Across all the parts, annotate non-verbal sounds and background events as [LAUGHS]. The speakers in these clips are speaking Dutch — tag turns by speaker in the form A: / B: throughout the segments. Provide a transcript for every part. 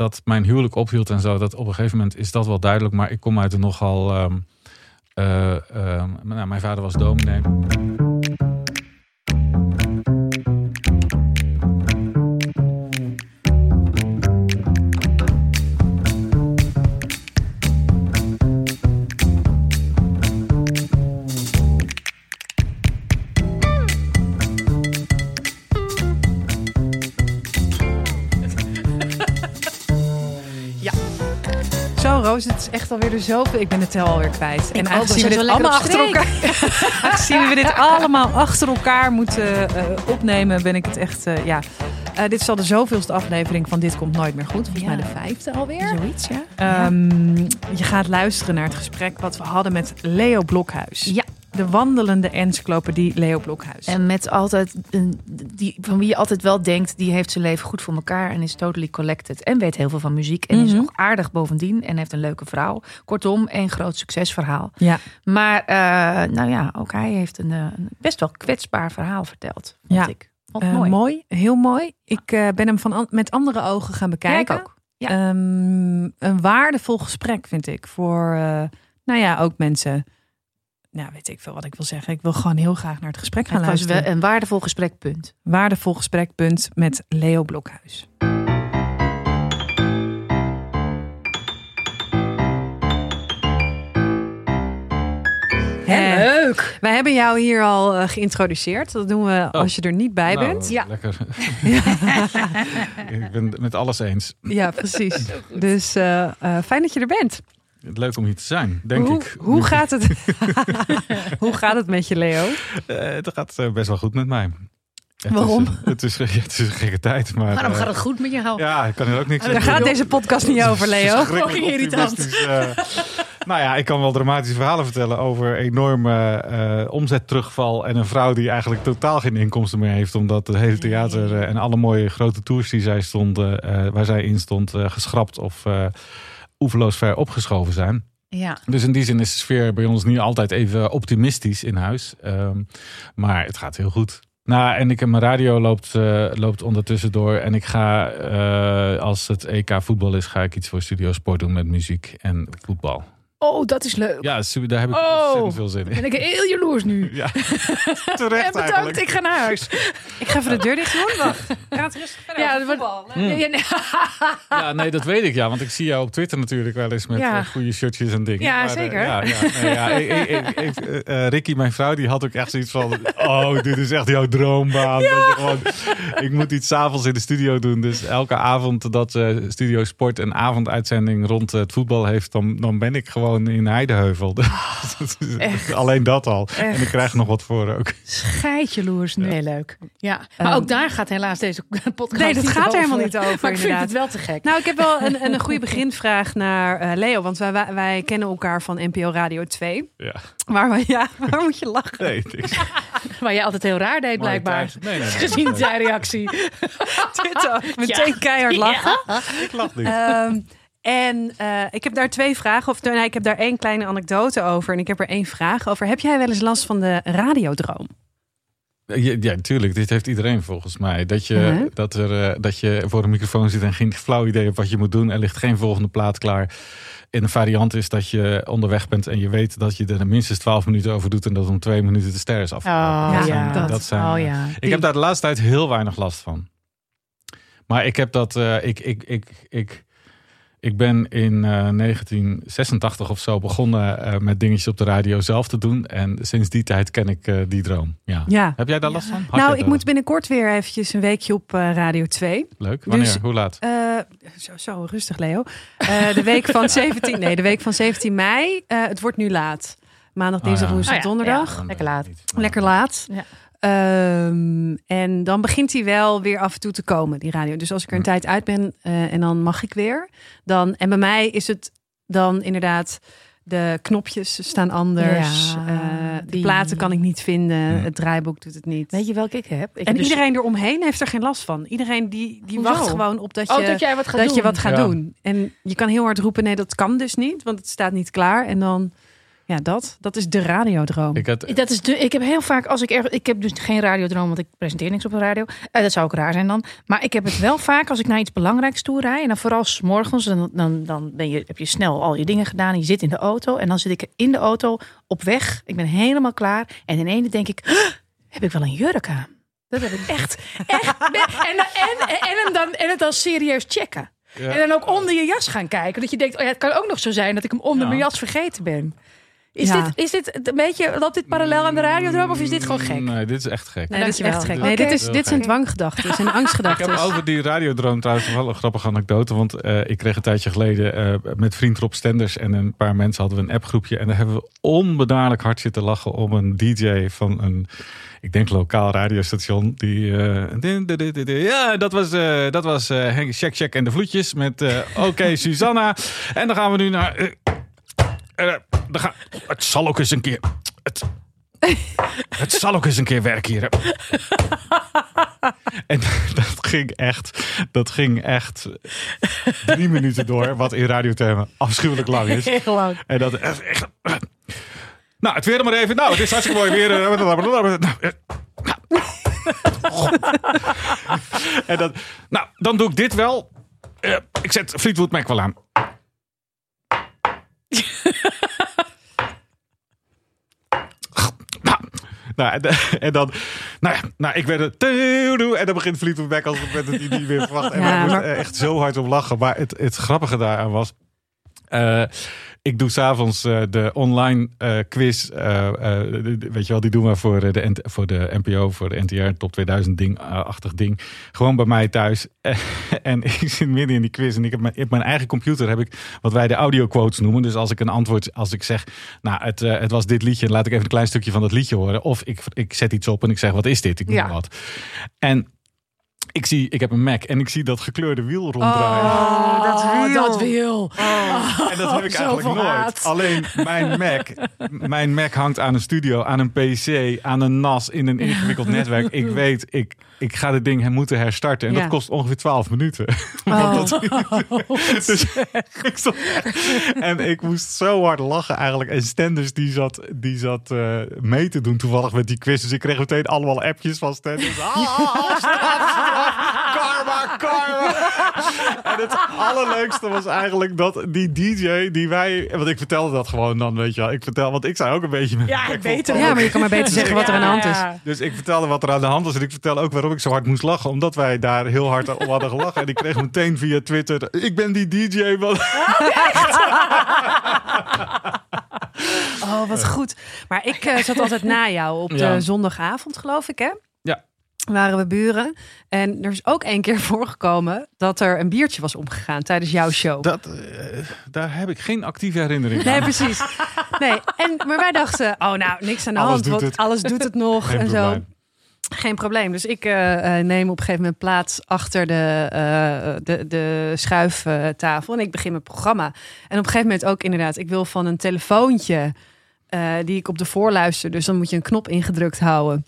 A: dat mijn huwelijk ophield en zo, dat op een gegeven moment is dat wel duidelijk. Maar ik kom uit een nogal. ehm, eh, ehm, nou, mijn vader was dominee.
B: De zoveel. Ik ben het tel alweer kwijt. en
C: ook, we
B: dit allemaal achter elkaar, [LAUGHS] [LAUGHS] aangezien we dit allemaal achter elkaar moeten eh, opnemen, ben ik het echt. eh, ja, Eh, dit is al de zoveelste aflevering van Dit komt nooit meer goed. Volgens
C: Ja.
B: mij de vijfde alweer.
C: Zoiets, ja.
B: Ehm, je gaat luisteren naar het gesprek wat we hadden met Leo Blokhuis.
C: Ja.
B: De wandelende encyclopedie Leo Blokhuis.
C: En met altijd een, die, van wie je altijd wel denkt, die heeft zijn leven goed voor elkaar en is totally collected. En weet heel veel van muziek. En is
B: Mhm.
C: nog aardig bovendien. En heeft een leuke vrouw. Kortom, een groot succesverhaal.
B: ja.
C: Maar eh, nou ja, ook hij heeft een, eh, een best wel kwetsbaar verhaal verteld. Vond
B: Ja.
C: ik. Vond
B: Eh,
C: mooi.
B: mooi. heel mooi. Ik ben hem van an- met andere ogen gaan
C: Ja,
B: bekijken.
C: ik ook. Ja.
B: Ehm, een waardevol gesprek vind ik voor, nou ja, ook mensen. Nou, weet ik veel wat ik wil zeggen. Ik wil gewoon heel graag naar het gesprek gaan
C: Het was
B: luisteren.
C: wel een waardevol gesprek, punt.
B: Waardevol gesprek, punt, met Leo Blokhuis. Eh,
C: leuk.
B: Wij hebben jou hier al eh, geïntroduceerd. Dat doen we als je er niet bij
A: Nou,
B: bent.
C: Ja.
A: Lekker. [LAUGHS] ik ben het met alles eens.
B: Ja, precies. Dus eh, eh, fijn dat je er bent.
A: Leuk om hier te zijn, denk
B: hoe,
A: ik.
B: Hoe gaat het? [LAUGHS] hoe gaat het met je, Leo?
A: Eh, het gaat eh, best wel goed met mij. Het
B: Waarom?
A: Is, eh, het, is, [LAUGHS] het is een gekke tijd, maar...
C: Waarom
A: eh,
C: gaat het goed met jou?
A: Ja, ik kan er ook niks
B: Daar gaat deze podcast niet over, Leo.
C: Oh, irritant.
A: eh. nou ja, ik kan wel dramatische verhalen vertellen over enorme eh, omzetterugval. En een vrouw die eigenlijk totaal geen inkomsten meer heeft. Omdat het hele theater eh, en alle mooie grote tours die zij stonden, eh, waar zij in stond, eh, geschrapt of eh oeverloos ver opgeschoven zijn.
C: Ja.
A: Dus in die zin is de sfeer bij ons niet altijd even optimistisch in huis. Ehm, maar het gaat heel goed. Nou, en ik, mijn radio loopt, eh, loopt ondertussen door. En ik ga, eh, als het EK voetbal is, ga ik iets voor Studio Sport doen met muziek en voetbal.
C: Oh, dat is leuk.
A: Ja, daar heb ik
C: Oh.
A: ontzettend veel zin in.
C: Ben ik heel jaloers nu. [LAUGHS]
A: Ja,
C: En
A: terecht
C: bedankt,
A: eigenlijk.
C: ik ga naar huis.
B: Ik ga even de deur dicht doen. Wacht. Gaat rustig verder.
C: Ja,
B: voetbal.
C: Ja, ja, nee. [LAUGHS]
A: Ja, nee, dat weet ik ja. Want ik zie jou op Twitter natuurlijk wel eens met
C: Ja.
A: eh, goede shirtjes en dingen.
C: Ja,
A: eh,
C: zeker.
A: ja, ja, nee, ja, ik, ik, ik, ik, eh, Ricky, mijn vrouw, die had ook echt zoiets van... Oh, dit is echt jouw droombaan. Je gewoon, ik moet iets 's avonds in de studio doen. Dus elke avond dat eh, Studio Sport een avonduitzending rond het voetbal heeft... dan, dan ben ik gewoon in Heideheuvel. [LAUGHS]
C: echt.
A: Alleen dat al. En ik krijg nog wat voor ook.
C: Nu. Heel leuk. Ja, maar
B: Ehm,
C: ook daar gaat helaas deze [LAUGHS] podcast
B: Nee, dat
C: niet
B: gaat er
C: over.
B: helemaal niet over,
C: Maar ik vind het wel te gek.
B: Nou, ik heb wel een, een [LAUGHS] goede beginvraag naar eh, Leo. Want wij, wij, wij kennen elkaar van NPO Radio 2.
A: Ja.
B: Waar, we, ja, waar moet je lachen?
A: Nee, niks.
C: Maar jij altijd heel raar deed, blijkbaar.
A: Nee, nee, nee.
C: Gezien zijn reactie.
B: Dit ook. Meteen keihard lachen.
A: Ik lach niet.
B: Ehm, en eh, ik heb daar twee vragen. Of nee, ik heb daar één kleine anekdote over. En ik heb er één vraag over. Heb jij wel eens last van de radiodroom?
A: Ja, ja, tuurlijk. Dit heeft iedereen volgens mij. Dat je, dat, er, eh, dat je voor een microfoon zit en geen flauw idee hebt wat je moet doen. Er ligt geen volgende plaat klaar. En een variant is dat je onderweg bent en je weet dat je er minstens 12 minuten over doet. En dat om twee minuten de ster is afgelopen.
C: Oh
B: Ja, dat.
C: dat.
A: zijn,
C: oh
A: eh,
C: ja.
A: Ik heb daar de laatste tijd heel weinig last van. Maar ik heb dat. eh, ik, ik, ik, ik, ik ben in eh, 1986 of zo begonnen eh, met dingetjes op de radio zelf te doen. En sinds die tijd ken ik eh, die droom. Ja.
B: Ja.
A: Heb jij daar last van? Had
B: nou, ik moet binnenkort weer eventjes een weekje op eh, Radio 2.
A: Leuk. Wanneer?
B: Dus-
A: Hoe laat?
B: Eh, zo, zo, rustig Leo. Eh, de week van [LAUGHS] 17, nee, de week van 17 mei. Eh, het wordt nu laat. Maandag, dinsdag,
A: ja.
B: woensdag,
C: Oh ja,
B: donderdag.
C: ja. lekker laat.
B: Lekker laat.
C: Ja.
B: Ehm, en dan begint hij wel weer af en toe te komen, die radio. Dus als ik er een tijd uit ben eh, en dan mag ik weer. Dan, en bij mij is het dan inderdaad... De knopjes staan anders.
C: Ja,
B: eh, de
C: die-
B: platen kan ik niet vinden.
A: Ja.
B: Het draaiboek doet het niet.
C: Weet je welke ik heb? Ik
B: en
C: dus-
B: iedereen eromheen heeft er geen last van. Iedereen die, die
C: Hoezo?
B: wacht gewoon op dat je,
C: Oh, dat jij wat gaat
B: dat
C: doen.
B: je wat gaat
A: Ja.
B: doen. En je kan heel hard roepen, nee, dat kan dus niet, want het staat niet klaar. En dan, Ja, dat. Dat is de radiodroom.
A: Ik had,
C: Dat is de, ik heb heel vaak, als ik erg, ik heb dus geen radiodroom, want ik presenteer niks op de radio. Eh, dat zou ook raar zijn dan. Maar ik heb het wel vaak als ik naar iets belangrijks toe rijd. En dan vooral s morgens, dan, dan, dan ben je, heb je snel al je dingen gedaan. En je zit in de auto. En dan zit ik in de auto op weg. Ik ben helemaal klaar. En in ene denk ik, "Huh, heb ik wel een jurk aan? Dat heb ik echt. echt en, dan- en, en, en, dan, en het dan serieus checken.
A: Ja.
C: En dan ook onder je jas gaan kijken. Dat je denkt, oh ja, het kan ook nog zo zijn dat ik hem onder
A: Ja.
C: mijn jas vergeten ben. Is,
B: Ja.
C: dit, is dit een beetje, loopt dit parallel aan de radiodroom of is dit gewoon gek?
A: Nee, dit is echt gek.
B: Nee, dit is echt gek. Nee, dit, is, dit zijn dwanggedachten en
A: Ik
B: angstgedachten.
A: heb over die radiodroom trouwens wel een grappige anekdote. Want eh, ik kreeg een tijdje geleden eh, met vriend Rob Stenders en een paar mensen hadden we een appgroepje. En daar hebben we onbedaarlijk hard zitten lachen om een DJ van een, ik denk lokaal radiostation. Die, eh, ja, dat was, eh, dat was eh Henk Check Check en de Vloedjes met eh, Oké [LAUGHS] Susanna. En dan gaan we nu naar... eh, het zal ook eens een keer... Het, het zal ook eens een keer werken hier. [LAUGHS] En dat ging echt, dat ging echt drie minuten door, wat in radiotermen afschuwelijk lang is. [LAUGHS]
C: Heel lang.
A: En dat echt, echt- nou, het weer maar even. Nou, het is hartstikke mooi weer. eh, [LAUGHS] En dat, nou, dan doe ik dit wel. Eh, ik zet Fleetwood Mac wel aan. Nou, nou, en, [LAUGHS] en dan, nou ja, nou, ik werd het, en dan begint Fleetwood Mac als ik het niet meer verwacht. En
B: Ja, maar-
A: echt zo hard op lachen. Maar het, het grappige daaraan was, eh, ik doe s'avonds eh de online eh, quiz. eh, weet je wel, die doen we voor, de, voor de NPO, voor de NTR, top 2000 ding, achtig ding. Gewoon bij mij thuis. [LAUGHS] en ik zit midden in die quiz. En ik heb mijn, op mijn eigen computer heb ik wat wij de audio quotes noemen. Dus als ik een antwoord, als ik zeg, nou, het, het was dit liedje, laat ik even een klein stukje van dat liedje horen. Of ik, ik zet iets op en ik zeg, wat is dit? Ik noem
C: Ja.
A: wat. En ik zie, ik heb een Mac en ik zie dat gekleurde wiel ronddraaien.
B: Oh, dat wiel.
C: dat wiel.
A: En dat heb ik [LAUGHS] eigenlijk nooit.
C: haat.
A: Alleen mijn [LAUGHS] Mac, mijn Mac hangt aan een studio, aan een PC, aan een NAS in een ingewikkeld netwerk. Ik weet, ik, ik ga dit ding moeten herstarten. En
B: Ja.
A: dat kost ongeveer 12 minuten. [LAUGHS]
B: Oh.
A: Dat- [LAUGHS] dus ik stond en ik moest zo hard lachen eigenlijk. En Stenders die zat, die zat eh, mee te doen toevallig met die quiz. Dus ik kreeg meteen allemaal appjes van Stenders. [LAUGHS] Ah, straf, straf, [LAUGHS] En het allerleukste was eigenlijk dat die DJ die wij... Want ik vertelde dat gewoon dan, weet je wel. Ik vertel, want ik zei ook een beetje...
C: Ja,
A: ik
C: beter.
B: Ja, maar je kan maar beter zeggen wat er aan de hand is.
A: dus ik vertelde wat er aan de hand was. En ik vertel ook waarom ik zo hard moest lachen. Omdat wij daar heel hard om hadden gelachen. En ik kreeg meteen via Twitter... Ik ben die DJ. Van... [LAUGHS]
B: Oh, wat goed. Maar ik eh, zat altijd na jou op de
A: Ja.
B: zondagavond, geloof ik, hè? Waren we buren. En er is ook één keer [LAUGHS] voorgekomen dat er een biertje was omgegaan tijdens jouw show.
A: Dat, eh, daar heb ik geen actieve herinnering
B: Nee,
A: aan.
B: precies. Nee, en, maar wij dachten, oh nou, niks aan de
A: Alles
B: hand. want
A: het.
B: Alles doet het nog
A: Geen
B: en zo.
A: probleem.
B: Geen probleem. Dus ik eh, eh, neem op een gegeven moment plaats achter de, de, de schuiftafel. En ik begin mijn programma. En op een gegeven moment ook inderdaad, ik wil van een telefoontje die ik op de voorluister. Dus dan moet je een knop ingedrukt houden.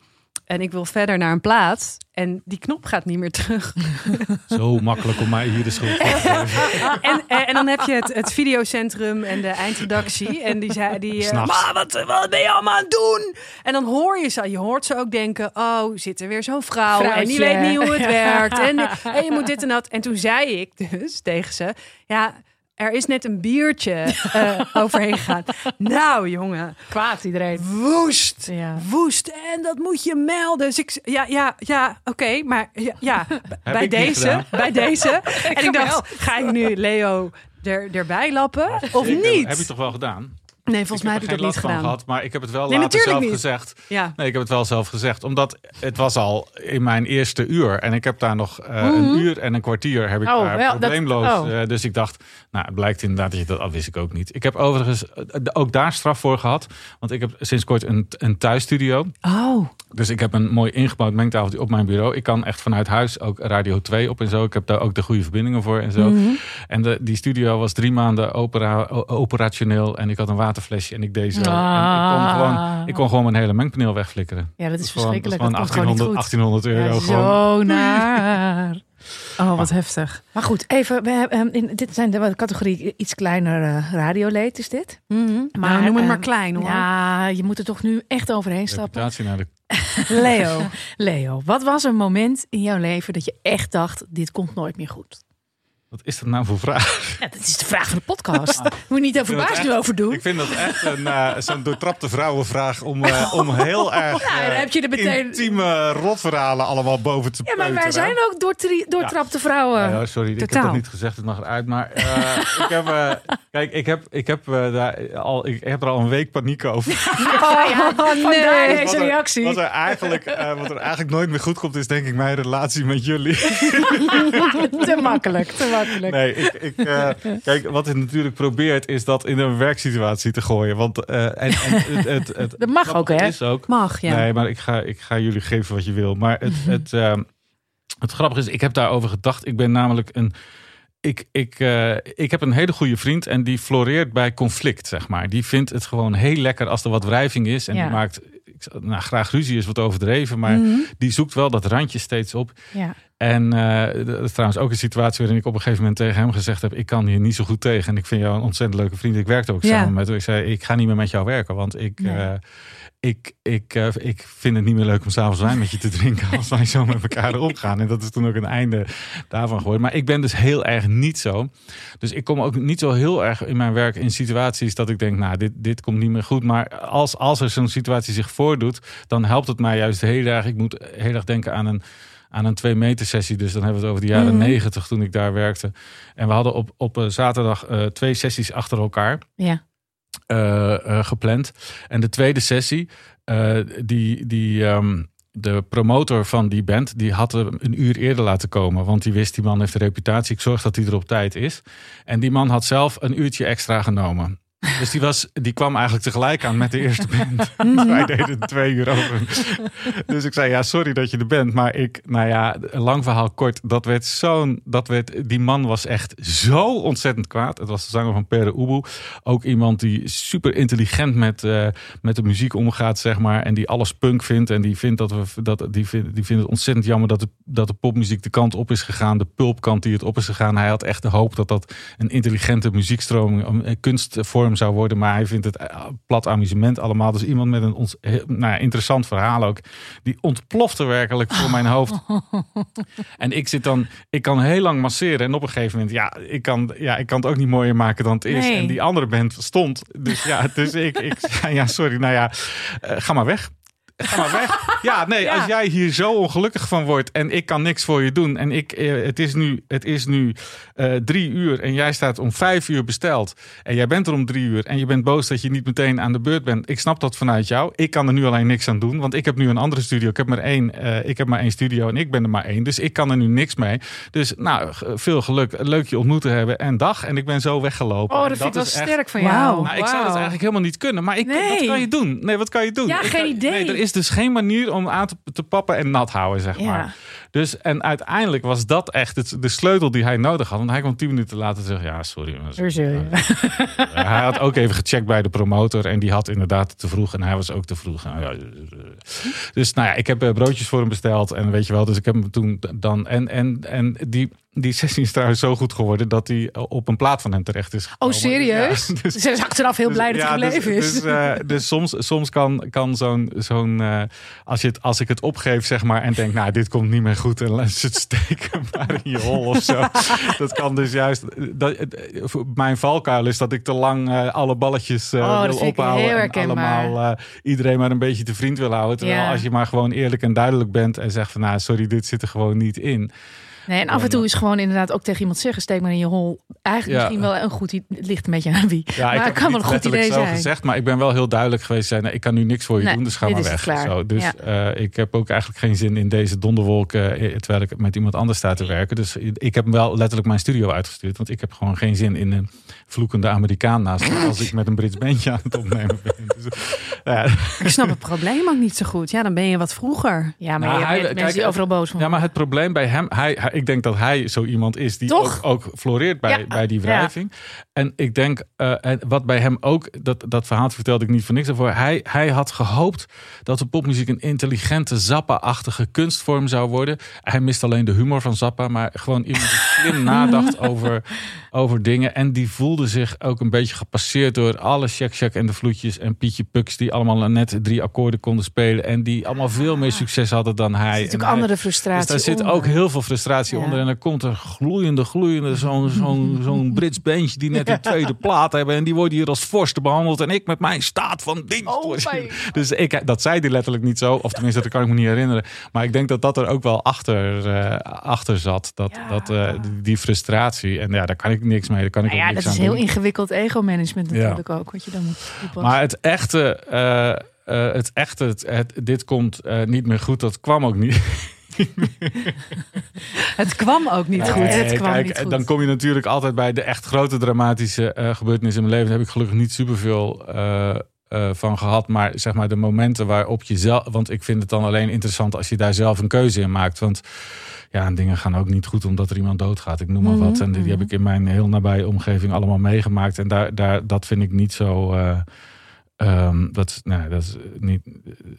B: En ik wil verder naar een plaats. En die knop gaat niet meer terug. [LAUGHS]
A: Zo makkelijk om mij hier de schuld te geven.
B: En, en, en dan heb je het, het videocentrum en de eindredactie. En die zei, die, eh, maar wat, wat ben je allemaal aan het doen? En dan hoor je ze, je hoort ze ook denken, oh, zit er weer zo'n vrouw en die weet niet hoe het [LAUGHS] werkt. En, en je moet dit en dat. En toen zei ik dus tegen ze, ja, er is net een biertje [LAUGHS] eh, overheen gegaan. Nou, jongen,
C: Kwaad iedereen.
B: woest.
C: Ja.
B: Woest. En dat moet je melden. Dus ik, ja, ja, ja, oké. maar ja, ja [LAUGHS] bij deze, [LAUGHS] bij deze. en ik dacht, ga ik nu Leo er, erbij lappen of niet?
A: Heb je toch wel gedaan?
B: Nee, volgens mij heb ik dat niet gedaan.
A: gehad, maar ik heb het wel
B: Nee,
A: later zelf
B: niet.
A: gezegd.
B: Ja.
A: Nee, ik heb het wel zelf gezegd. Omdat het was al in mijn eerste uur. En ik heb daar nog eh, een uur en een kwartier heb ik
C: Oh,
A: daar
C: dat-
A: probleemloos.
C: oh.
A: eh, dus ik dacht, nou, het blijkt inderdaad dat je dat, dat wist ik ook niet. Ik heb overigens eh, ook daar straf voor gehad. Want ik heb sinds kort een, een thuisstudio.
B: Oh,
A: Dus ik heb een mooi ingebouwd mengtafel op mijn bureau. Ik kan echt vanuit huis ook Radio 2 op en zo. Ik heb daar ook de goede verbindingen voor en zo.
B: Mhm.
A: En de, die studio was drie maanden opera, operationeel. En ik had een waterflesje en ik deed zo. En ik, kon
C: Ah.
A: gewoon, ik kon gewoon mijn hele mengpaneel wegflikkeren.
C: Ja, dat
A: Dat
C: is
A: gewoon-
C: verschrikkelijk.
A: Dat
C: Dat
A: is
C: komt gewoon niet
A: 1800,
C: goed.
A: 1800 euro.
C: Ja,
A: gewoon.
C: zo naar.
B: Oh, wat heftig.
C: Maar goed, even. We hebben, ehm, in, dit zijn de categorie iets kleiner eh, radioleed, is dit?
B: Maar Nou, noem het maar
C: eh,
B: klein hoor.
C: Ja, je moet er toch nu echt overheen stappen.
A: Reputatie naar de [LAUGHS]
B: Leo.
C: Leo, wat was een moment in jouw leven dat je echt dacht: dit komt nooit meer goed?
A: Wat is dat nou voor vraag?
C: Ja, dat is de vraag van de podcast. Moet je niet over
A: het
C: nu over doen.
A: Ik vind dat echt een, eh, zo'n doortrapte vrouwenvraag om, eh, om heel erg
C: Ja,
A: eh,
C: heb je er meteen-
A: intieme rotverhalen allemaal boven te
C: Ja, maar wij zijn ook doortri- doortrapte vrouwen.
A: Ja, ja, sorry, ik heb dat niet gezegd, het mag eruit. Maar eh, [LAUGHS] ik heb, eh, kijk, ik heb, ik, heb, daar al, ik heb er al een week paniek over. [LAUGHS]
C: Oh, ja, vandaar
B: nee.
C: deze
A: Wat er-
C: reactie.
A: Wat er, eigenlijk, eh, wat er eigenlijk nooit meer goed komt, is denk ik mijn relatie met jullie. [LAUGHS]
C: te makkelijk, te makkelijk.
A: Nee, ik, ik, eh, [LAUGHS] kijk, wat het natuurlijk probeert, is dat in een werksituatie te gooien. Want eh, en, en het, het, het, [LAUGHS]
C: Dat mag ook, hè?
A: is ook.
B: Mag, ja.
A: Nee, maar ik ga, ik ga jullie geven wat je wil. Maar het, [LAUGHS] het, ehm, het grappige is, ik heb daarover gedacht. Ik ben namelijk een. Ik, ik, eh, ik heb een hele goede vriend en die floreert bij conflict, zeg maar. Die vindt het gewoon heel lekker als er wat wrijving is. En
C: Ja.
A: die maakt, ik, nou, graag ruzie is wat overdreven, maar
B: Mhm.
A: die zoekt wel dat randje steeds op.
C: Ja.
A: En eh, dat is trouwens ook een situatie waarin ik op een gegeven moment tegen hem gezegd heb: Ik kan hier niet zo goed tegen. En ik vind jou een ontzettend leuke vriend. Ik werkte ook
B: Ja.
A: samen met hem. Ik zei: Ik ga niet meer met jou werken, want ik.
C: Nee.
A: eh, ik, ik, eh, ik vind het niet meer leuk om s'avonds wijn met je te drinken als wij zo met elkaar omgaan. En dat is toen ook een einde daarvan geworden. Maar ik ben dus heel erg niet zo. Dus ik kom ook niet zo heel erg in mijn werk in situaties dat ik denk, nou, dit, dit komt niet meer goed. Maar als, als er zo'n situatie zich voordoet, dan helpt het mij juist heel erg. Ik moet heel erg denken aan een aan een twee meter sessie. Dus dan hebben we het over de jaren
B: Mhm.
A: negentig toen ik daar werkte. En we hadden op, op eh, zaterdag eh, twee sessies achter elkaar
C: Ja.
A: eh, gepland. En de tweede sessie, die, die, ehm, de promotor van die band, die had hem een uur eerder laten komen. Want die wist, die man heeft een reputatie. Ik zorg dat hij er op tijd is. En die man had zelf een uurtje extra genomen. Dus die, was, die kwam eigenlijk tegelijk aan met de eerste band. [LAUGHS] [LAUGHS] Wij deden twee uur over. Dus ik zei, ja, sorry dat je er bent. Maar ik, nou ja, lang verhaal kort. Dat werd zo'n, dat werd, die man was echt zo ontzettend kwaad. Het was de zanger van Pere Ubu. Ook iemand die super intelligent met, eh, met de muziek omgaat, zeg maar. En die alles punk vindt. En die vindt dat we, dat, die vindt, die vindt het ontzettend jammer dat de, dat de popmuziek de kant op is gegaan. De pulpkant die het op is gegaan. Hij had echt de hoop dat dat een intelligente muziekstroming, een kunstvorm zou worden. Maar hij vindt het eh, plat amusement allemaal. Dus iemand met een ons, nou ja, interessant verhaal ook. Die ontplofte werkelijk voor mijn hoofd. [LAUGHS] En ik zit dan, ik kan heel lang masseren. En op een gegeven moment, ja, ik kan, ja, ik kan het ook niet mooier maken dan het is.
C: Nee.
A: En die andere band stond. Dus ja, dus ik, ik [LAUGHS] ja, sorry, nou ja, eh, ga maar weg. Ga maar weg. [LAUGHS] Ja, nee,
C: Ja.
A: als jij hier zo ongelukkig van wordt en ik kan niks voor je doen. En ik, eh, het is nu, het is nu eh, drie uur en jij staat om vijf uur besteld. En jij bent er om drie uur en je bent boos dat je niet meteen aan de beurt bent. Ik snap dat vanuit jou. Ik kan er nu alleen niks aan doen, want ik heb nu een andere studio. Ik heb maar één, eh, ik heb maar één studio en ik ben er maar één. Dus ik kan er nu niks mee. Dus nou, veel geluk. Leuk je ontmoet te hebben en dag. En ik ben zo weggelopen.
C: Oh, dat vind ik wel
A: echt-
C: sterk van jou.
A: nou, ik zou dat eigenlijk helemaal niet kunnen. Maar ik,
C: Nee.
A: wat kan je doen? Nee, wat kan je doen?
C: Ja,
A: Ik
C: geen idee.
A: Nee, er is dus geen manier om aan te, te pappen en nat houden, zeg
C: Ja.
A: maar. Dus, en uiteindelijk was dat echt het, de sleutel die hij nodig had. Want hij kwam tien minuten later zeggen, ja, sorry. maar-. Eh, hij had ook even gecheckt bij de promotor. En die had inderdaad te vroeg. En hij was ook te vroeg. Nou ja, dus nou ja, ik heb eh, broodjes voor hem besteld. En weet je wel, dus ik heb hem toen dan... En, en, en die, die sessie is trouwens zo goed geworden... dat hij op een plaat van hem terecht is
C: Oh,
A: gekomen.
C: serieus?
A: Ja, [LAUGHS] dus-
C: Ze is achteraf heel
A: dus-
C: blij dat
A: ja,
C: hij gebleven
A: dus,
C: is.
A: Dus, eh, dus soms, soms kan, kan zo'n. zo'n eh, als, je het, als ik het opgeef, zeg maar, en denk, nou, dit komt niet meer goed. En laat ze het steken [LAUGHS] maar in je hol of zo. dat kan dus juist. Dat, het- voor mijn valkuil is dat ik te lang eh, alle balletjes eh,
C: Oh, dat
A: wil ophouden. en allemaal eh, iedereen maar een beetje te vriend wil houden. Terwijl
C: Ja.
A: als je maar gewoon eerlijk en duidelijk bent en zegt van, nou, sorry, dit zit er gewoon niet in.
C: Nee, en af en toe is gewoon inderdaad ook tegen iemand zeggen: steek maar in je hol. Eigenlijk
A: Ja.
C: misschien wel een goed idee. Het ligt een beetje aan wie.
A: Ja,
C: maar
A: ik
C: kan wel een goed idee zijn.
A: gezegd, maar ik ben wel heel duidelijk geweest. Zijn, ik kan nu niks voor je
C: Nee,
A: doen, dus ga maar weg. Zo, dus
C: Ja.
A: eh, ik heb ook eigenlijk geen zin in deze donderwolk, eh, terwijl ik met iemand anders sta te werken. Dus ik heb wel letterlijk mijn studio uitgestuurd, want ik heb gewoon geen zin in een vloekende Amerikaan naast me als ik met een Brits bandje aan het opnemen ben. [LAUGHS] Dus, ja.
B: Ik snap het probleem ook niet zo goed. Ja, dan ben je wat vroeger.
C: Ja, maar
A: Nou,
C: je
A: hij-
C: mensen die overal boos van
A: ja, maar het probleem bij hem, hij, ik denk dat hij zo iemand is die
C: Toch?
A: ook, ook floreert bij,
C: Ja.
A: bij die
C: Ja.
A: wrijving. En ik denk, eh, en wat bij hem ook, dat, dat verhaal vertelde ik niet voor niks ervoor. Hij, hij had gehoopt dat de popmuziek een intelligente, Zappa-achtige kunstvorm zou worden. Hij mist alleen de humor van Zappa, maar gewoon iemand die slim nadacht over, over dingen. En die voelde zich ook een beetje gepasseerd door alle Shak Shak en de Vloedjes en Pietje Puks, die allemaal net drie akkoorden konden spelen. En die allemaal veel meer succes hadden dan hij.
C: Er zit natuurlijk
A: hij-
C: andere
A: dus
C: frustratie
A: daar zit ook heel veel frustratie
C: Ja.
A: onder. En dan komt er gloeiende, gloeiende, zo'n zo'n zo'n Brits bandje die net een tweede plaat hebben. En die worden hier als vorsten behandeld. En ik met mijn staat van dienst.
C: Oh,
A: Dus ik, dat zei hij letterlijk niet zo. Of tenminste, dat kan ik me niet herinneren. Maar ik denk dat dat er ook wel achter, eh, achter zat. Dat,
C: Ja.
A: dat, eh, die, frustratie. En ja, daar kan ik niks mee. Daar kan ik
C: Nou ja,
A: niks
C: dat is heel
A: doen.
C: ingewikkeld ego-management
A: Ja.
C: natuurlijk ook. Wat je dan moet toepassen.
A: Maar het echte, eh, eh, het echte het, het- dit komt eh, niet meer goed. Dat kwam ook niet. [LAUGHS]
B: Het kwam ook niet goed.
C: Nee, het kwam
A: kijk,
C: niet goed.
A: Dan kom je natuurlijk altijd bij de echt grote dramatische gebeurtenissen in mijn leven. Daar heb ik gelukkig niet superveel van gehad. Maar zeg maar de momenten waarop je zelf... Want ik vind het dan alleen interessant als je daar zelf een keuze in maakt. Want ja, en dingen gaan ook niet goed omdat er iemand doodgaat. Ik noem maar wat. En die heb ik in mijn heel nabije omgeving allemaal meegemaakt. En daar, daar, dat vind ik niet zo... eh, ehm, dat, is- nee, dat is niet.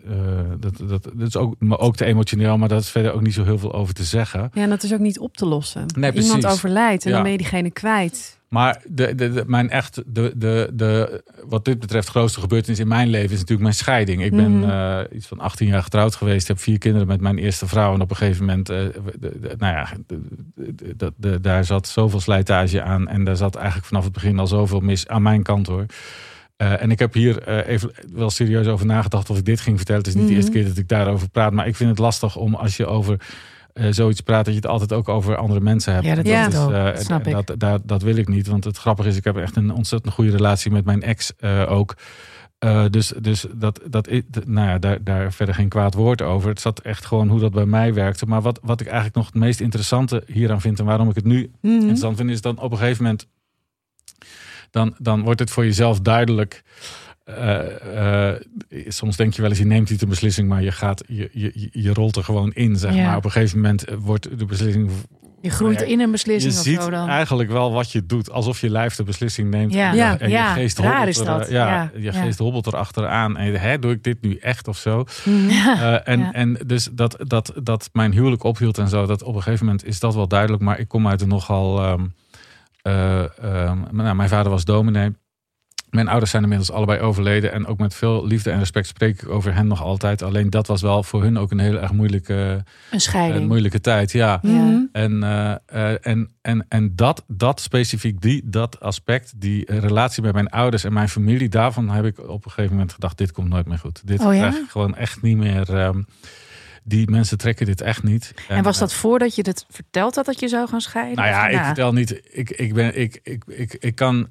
A: eh, dat, dat, dat is ook, maar ook te emotioneel, maar dat is verder ook niet zo heel veel over te zeggen.
B: Ja, en dat is ook niet op te lossen.
A: Nee,
B: Iemand overlijdt en
A: Ja.
B: dan ben je diegene kwijt.
A: Maar de, de, de- mijn echt, de, de, de, wat dit betreft, grootste gebeurtenis in mijn leven is natuurlijk mijn scheiding. Ik ben
B: Mhm.
A: eh, iets van 18 jaar getrouwd geweest, heb vier kinderen met mijn eerste vrouw. En op een gegeven moment, eh, nou ja, daar zat zoveel slijtage aan. En daar zat eigenlijk vanaf het begin al zoveel mis aan mijn kant hoor. Eh, en ik heb hier even wel serieus over nagedacht of ik dit ging vertellen. Het is niet de
B: Mhm.
A: eerste keer dat ik daarover praat. Maar ik vind het lastig om als je over eh, zoiets praat, dat je het altijd ook over andere mensen hebt.
C: Ja, dat
B: is
A: eh,
C: Dat snap ik.
A: Dat, dat, dat wil ik niet. Want het grappige is, ik heb echt een ontzettend goede relatie met mijn ex eh, ook. Dus dus dat, dat, nou ja, daar, daar verder geen kwaad woord over. Het zat echt gewoon hoe dat bij mij werkte. Maar wat, wat ik eigenlijk nog het meest interessante hieraan vind... en waarom ik het nu
B: Mhm.
A: interessant vind... is dan op een gegeven moment... dan, dan wordt het voor jezelf duidelijk... eh, eh, soms denk je wel eens, je neemt niet een beslissing... maar je, gaat, je, je, je rolt er gewoon in, zeg
C: Ja.
A: maar. Op een gegeven moment wordt de beslissing
C: je groeit
A: Ja,
C: in een
A: je
C: beslissing of
A: ziet
C: zo dan.
A: eigenlijk wel wat je doet. Alsof je lijf de beslissing neemt.
C: Ja.
A: En,
B: Ja,
A: en
C: ja,
A: je geest hobbelt er. Ja, je geest hobbelt erachteraan. En hè, doe ik dit nu echt of zo? [LAUGHS] Eh, en, en dus dat, dat, dat mijn huwelijk ophield en zo. Dat op een gegeven moment is dat wel duidelijk. Maar ik kom uit een nogal... ehm, eh, ehm, nou, mijn vader was dominee. Mijn ouders zijn inmiddels allebei overleden. En ook met veel liefde en respect spreek ik over hen nog altijd. Alleen dat was wel voor hun ook een heel erg moeilijke,
C: Een
A: eh,
C: scheiding.
A: moeilijke tijd. Ja.
B: Mhm.
A: En, eh, eh, en, en, en dat, dat specifiek, die, dat aspect, die relatie met mijn ouders en mijn familie, daarvan heb ik op een gegeven moment gedacht: dit komt nooit meer goed. Dit
C: Oh ja?
A: krijg ik gewoon echt niet meer. ehm, die mensen trekken dit echt niet.
C: En was dat voordat je het verteld had dat je zou gaan scheiden?
A: nou ja, ik vertel niet. Ik, ik ben, ik, ik, ik, ik kan,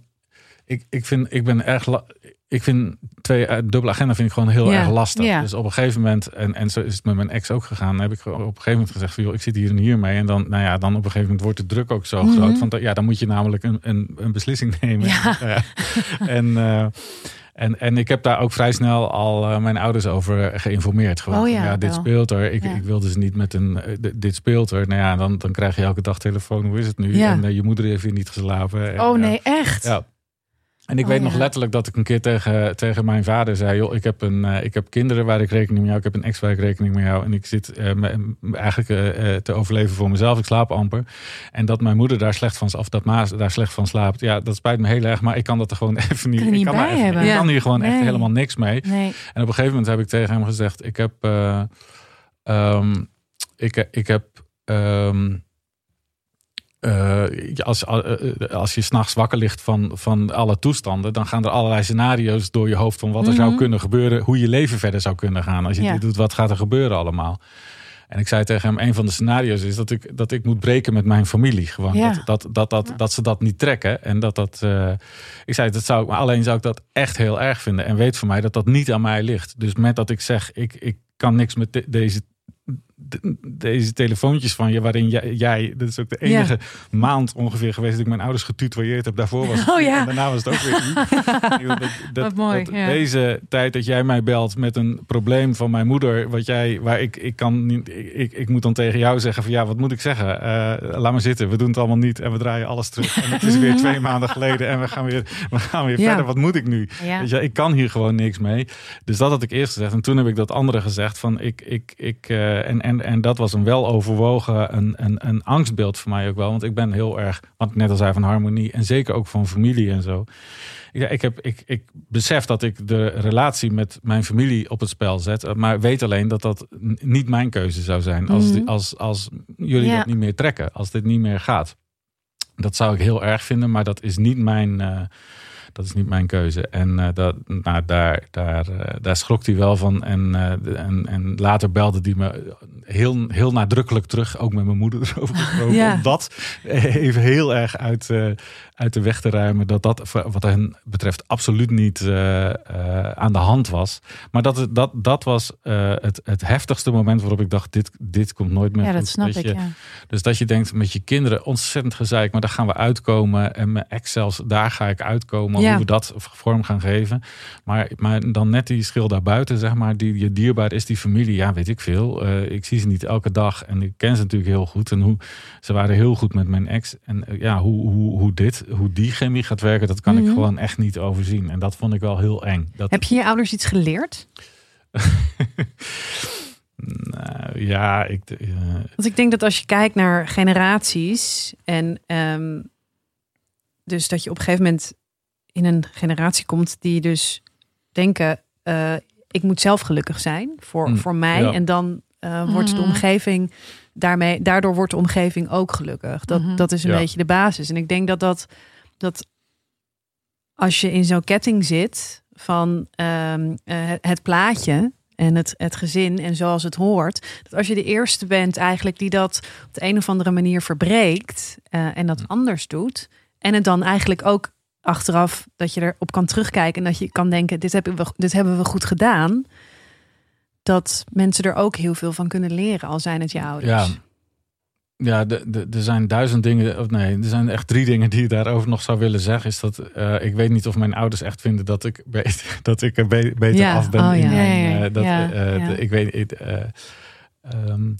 A: ik, ik vind, ik ben erg. Ik vind twee eh, dubbele agenda vind ik gewoon heel
B: Ja,
A: erg lastig.
C: ja.
A: Dus op een gegeven moment en en zo is het met mijn ex ook gegaan. Heb ik op een gegeven moment gezegd van, joh, ik zit hier en hier mee en dan, nou ja, dan op een gegeven moment wordt de druk ook zo
C: Mhm.
A: groot. Want ja, dan moet je namelijk een, een, een beslissing [LAUGHS] nemen.
C: Ja.
A: En eh, en, en ik heb daar ook vrij snel al eh, mijn ouders over geïnformeerd. Gewoon,
C: Oh ja,
A: dit
C: wel.
A: speelt er. Ik,
C: Ja.
A: ik wilde ze niet met een. eh, dit speelt er. Nou ja, dan, dan krijg je elke dag telefoon. Hoe is het nu?
B: Ja.
A: En eh, je moeder heeft weer niet geslapen. En,
C: Oh
A: eh,
C: nee, echt?
A: ja. En ik
C: Oh,
A: weet nog letterlijk dat ik een keer tegen, tegen mijn vader zei: joh, ik heb, een, eh, ik heb kinderen waar ik rekening mee hou. Ik heb een ex waar ik rekening mee hou. En ik zit eh, me- eigenlijk eh, te overleven voor mezelf. Ik slaap amper. En dat mijn moeder daar slecht van, of dat Maas daar slecht van slaapt. Ja, dat spijt me heel erg. Maar ik kan dat er gewoon [LAUGHS] even niet.
C: Kan er niet
A: ik kan, even-
C: hebben.
A: ik
B: Ja.
A: kan hier gewoon echt helemaal niks mee.
C: Nee.
A: En op een gegeven moment heb ik tegen hem gezegd: Ik heb. eh, ehm, ik, ik heb. ehm, eh, als, eh, als je s'nachts wakker ligt van, van alle toestanden, dan gaan er allerlei scenario's door je hoofd van wat er zou
C: Mhm.
A: kunnen gebeuren, hoe je leven verder zou kunnen gaan. Als je
C: Ja.
A: dit doet, wat gaat er gebeuren allemaal? En ik zei tegen hem: een van de scenario's is dat ik, dat ik moet breken met mijn familie. Gewoon
C: Ja.
A: dat, dat, dat, dat, dat ze dat niet trekken. En dat dat. eh, ik zei: dat zou ik, maar alleen zou ik dat echt heel erg vinden. En weet voor mij dat dat niet aan mij ligt. Dus met dat ik zeg: ik, ik kan niks met de- deze de- deze telefoontjes van je, waarin jij, jij dat is ook de enige maand ongeveer geweest dat ik mijn ouders getutoieerd heb. Daarvoor was
C: Oh ja.
A: en daarna was het ook weer u. [LAUGHS] dat, dat,
C: Wat mooi,
A: dat
C: ja.
A: Deze tijd dat jij mij belt met een probleem van mijn moeder, wat jij, waar ik, ik kan niet, ik, ik, moet dan tegen jou zeggen van ja, wat moet ik zeggen? Eh, laat maar zitten, we doen het allemaal niet en we draaien alles terug. En het is weer twee [LAUGHS] maanden geleden en we gaan weer, we gaan weer verder. Wat moet ik nu?
C: Ja.
A: Weet je, ik kan hier gewoon niks mee. Dus dat had ik eerst gezegd. En toen heb ik dat andere gezegd. Van ik, ik, ik, eh, en, en, en dat was een weloverwogen, een, een, een angstbeeld voor mij ook wel. Want ik ben heel erg, ik net al zei, van harmonie. En zeker ook van familie en zo. Ja, ik, heb, ik, ik besef dat ik de relatie met mijn familie op het spel zet. eh, Maar weet alleen dat dat niet mijn keuze zou zijn. Als,
B: Mhm.
A: als, als jullie
C: Ja.
A: dat niet meer trekken. Als dit niet meer gaat. Dat zou ik heel erg vinden. Maar dat is niet mijn... eh, dat is niet mijn keuze. En eh, dat, nou, daar, daar, eh, daar schrok hij wel van. En, eh, de- en, en later belde hij me heel, heel nadrukkelijk terug. Ook met mijn moeder [LAUGHS] erover gesproken.
B: Ja.
A: Om dat even heel erg uit, uit de weg te ruimen. Dat dat wat hen betreft absoluut niet eh, eh, aan de hand was. Maar dat, dat, dat was eh, het, het heftigste moment waarop ik dacht... dit, dit komt nooit meer
C: Ja,
A: goed.
C: dat snap
A: Weet
C: ik.
A: je,
C: Ja.
A: dus dat je denkt met je kinderen ontzettend gezeik, maar daar gaan we uitkomen. En mijn ex zelfs, daar ga ik uitkomen
B: Ja.
A: hoe we dat vorm gaan geven. Maar, maar dan net die schil daarbuiten, zeg maar, die je dierbaar is, die familie. Ja, weet ik veel. Ik zie ze niet elke dag en ik ken ze natuurlijk heel goed. En hoe, ze waren heel goed met mijn ex. En ja, hoe, hoe, hoe dit, hoe die chemie gaat werken, dat kan
B: Mhm.
A: ik gewoon echt niet overzien. En dat vond ik wel heel eng. Dat,
B: Heb je je ouders iets geleerd? [LAUGHS]
A: nou, ja, ik...
B: Want ik denk dat als je kijkt naar generaties en ehm, dus dat je op een gegeven moment in een generatie komt die dus denken, eh, ik moet zelf gelukkig zijn voor,
A: Mm,
B: voor mij.
A: ja.
B: En dan eh, wordt de
C: Mhm.
B: omgeving daarmee, daardoor wordt de omgeving ook gelukkig. Dat,
C: Mhm.
B: dat is een
A: Ja.
B: beetje de basis. En ik denk dat dat, dat als je in zo'n ketting zit van ehm, eh, het, plaatje en het, het gezin en zoals het hoort, dat als je de eerste bent eigenlijk die dat op de een of andere manier verbreekt eh, en dat anders doet en het dan eigenlijk ook achteraf dat je erop kan terugkijken en dat je kan denken dit hebben we, dit hebben we goed gedaan, dat mensen er ook heel veel van kunnen leren al zijn het je ouders.
A: Ja. Ja, de- de- er zijn duizend dingen. Of nee, er zijn echt drie dingen die je daarover nog zou willen zeggen. Is dat eh, ik weet niet of mijn ouders echt vinden dat ik, beter, [LAUGHS] dat ik er be- beter
B: Ja,
A: af ben.
B: oh
A: in
B: ja.
A: mijn, eh, dat,
C: Ja,
A: eh,
B: ja.
A: de- ik weet niet. eh, ehm,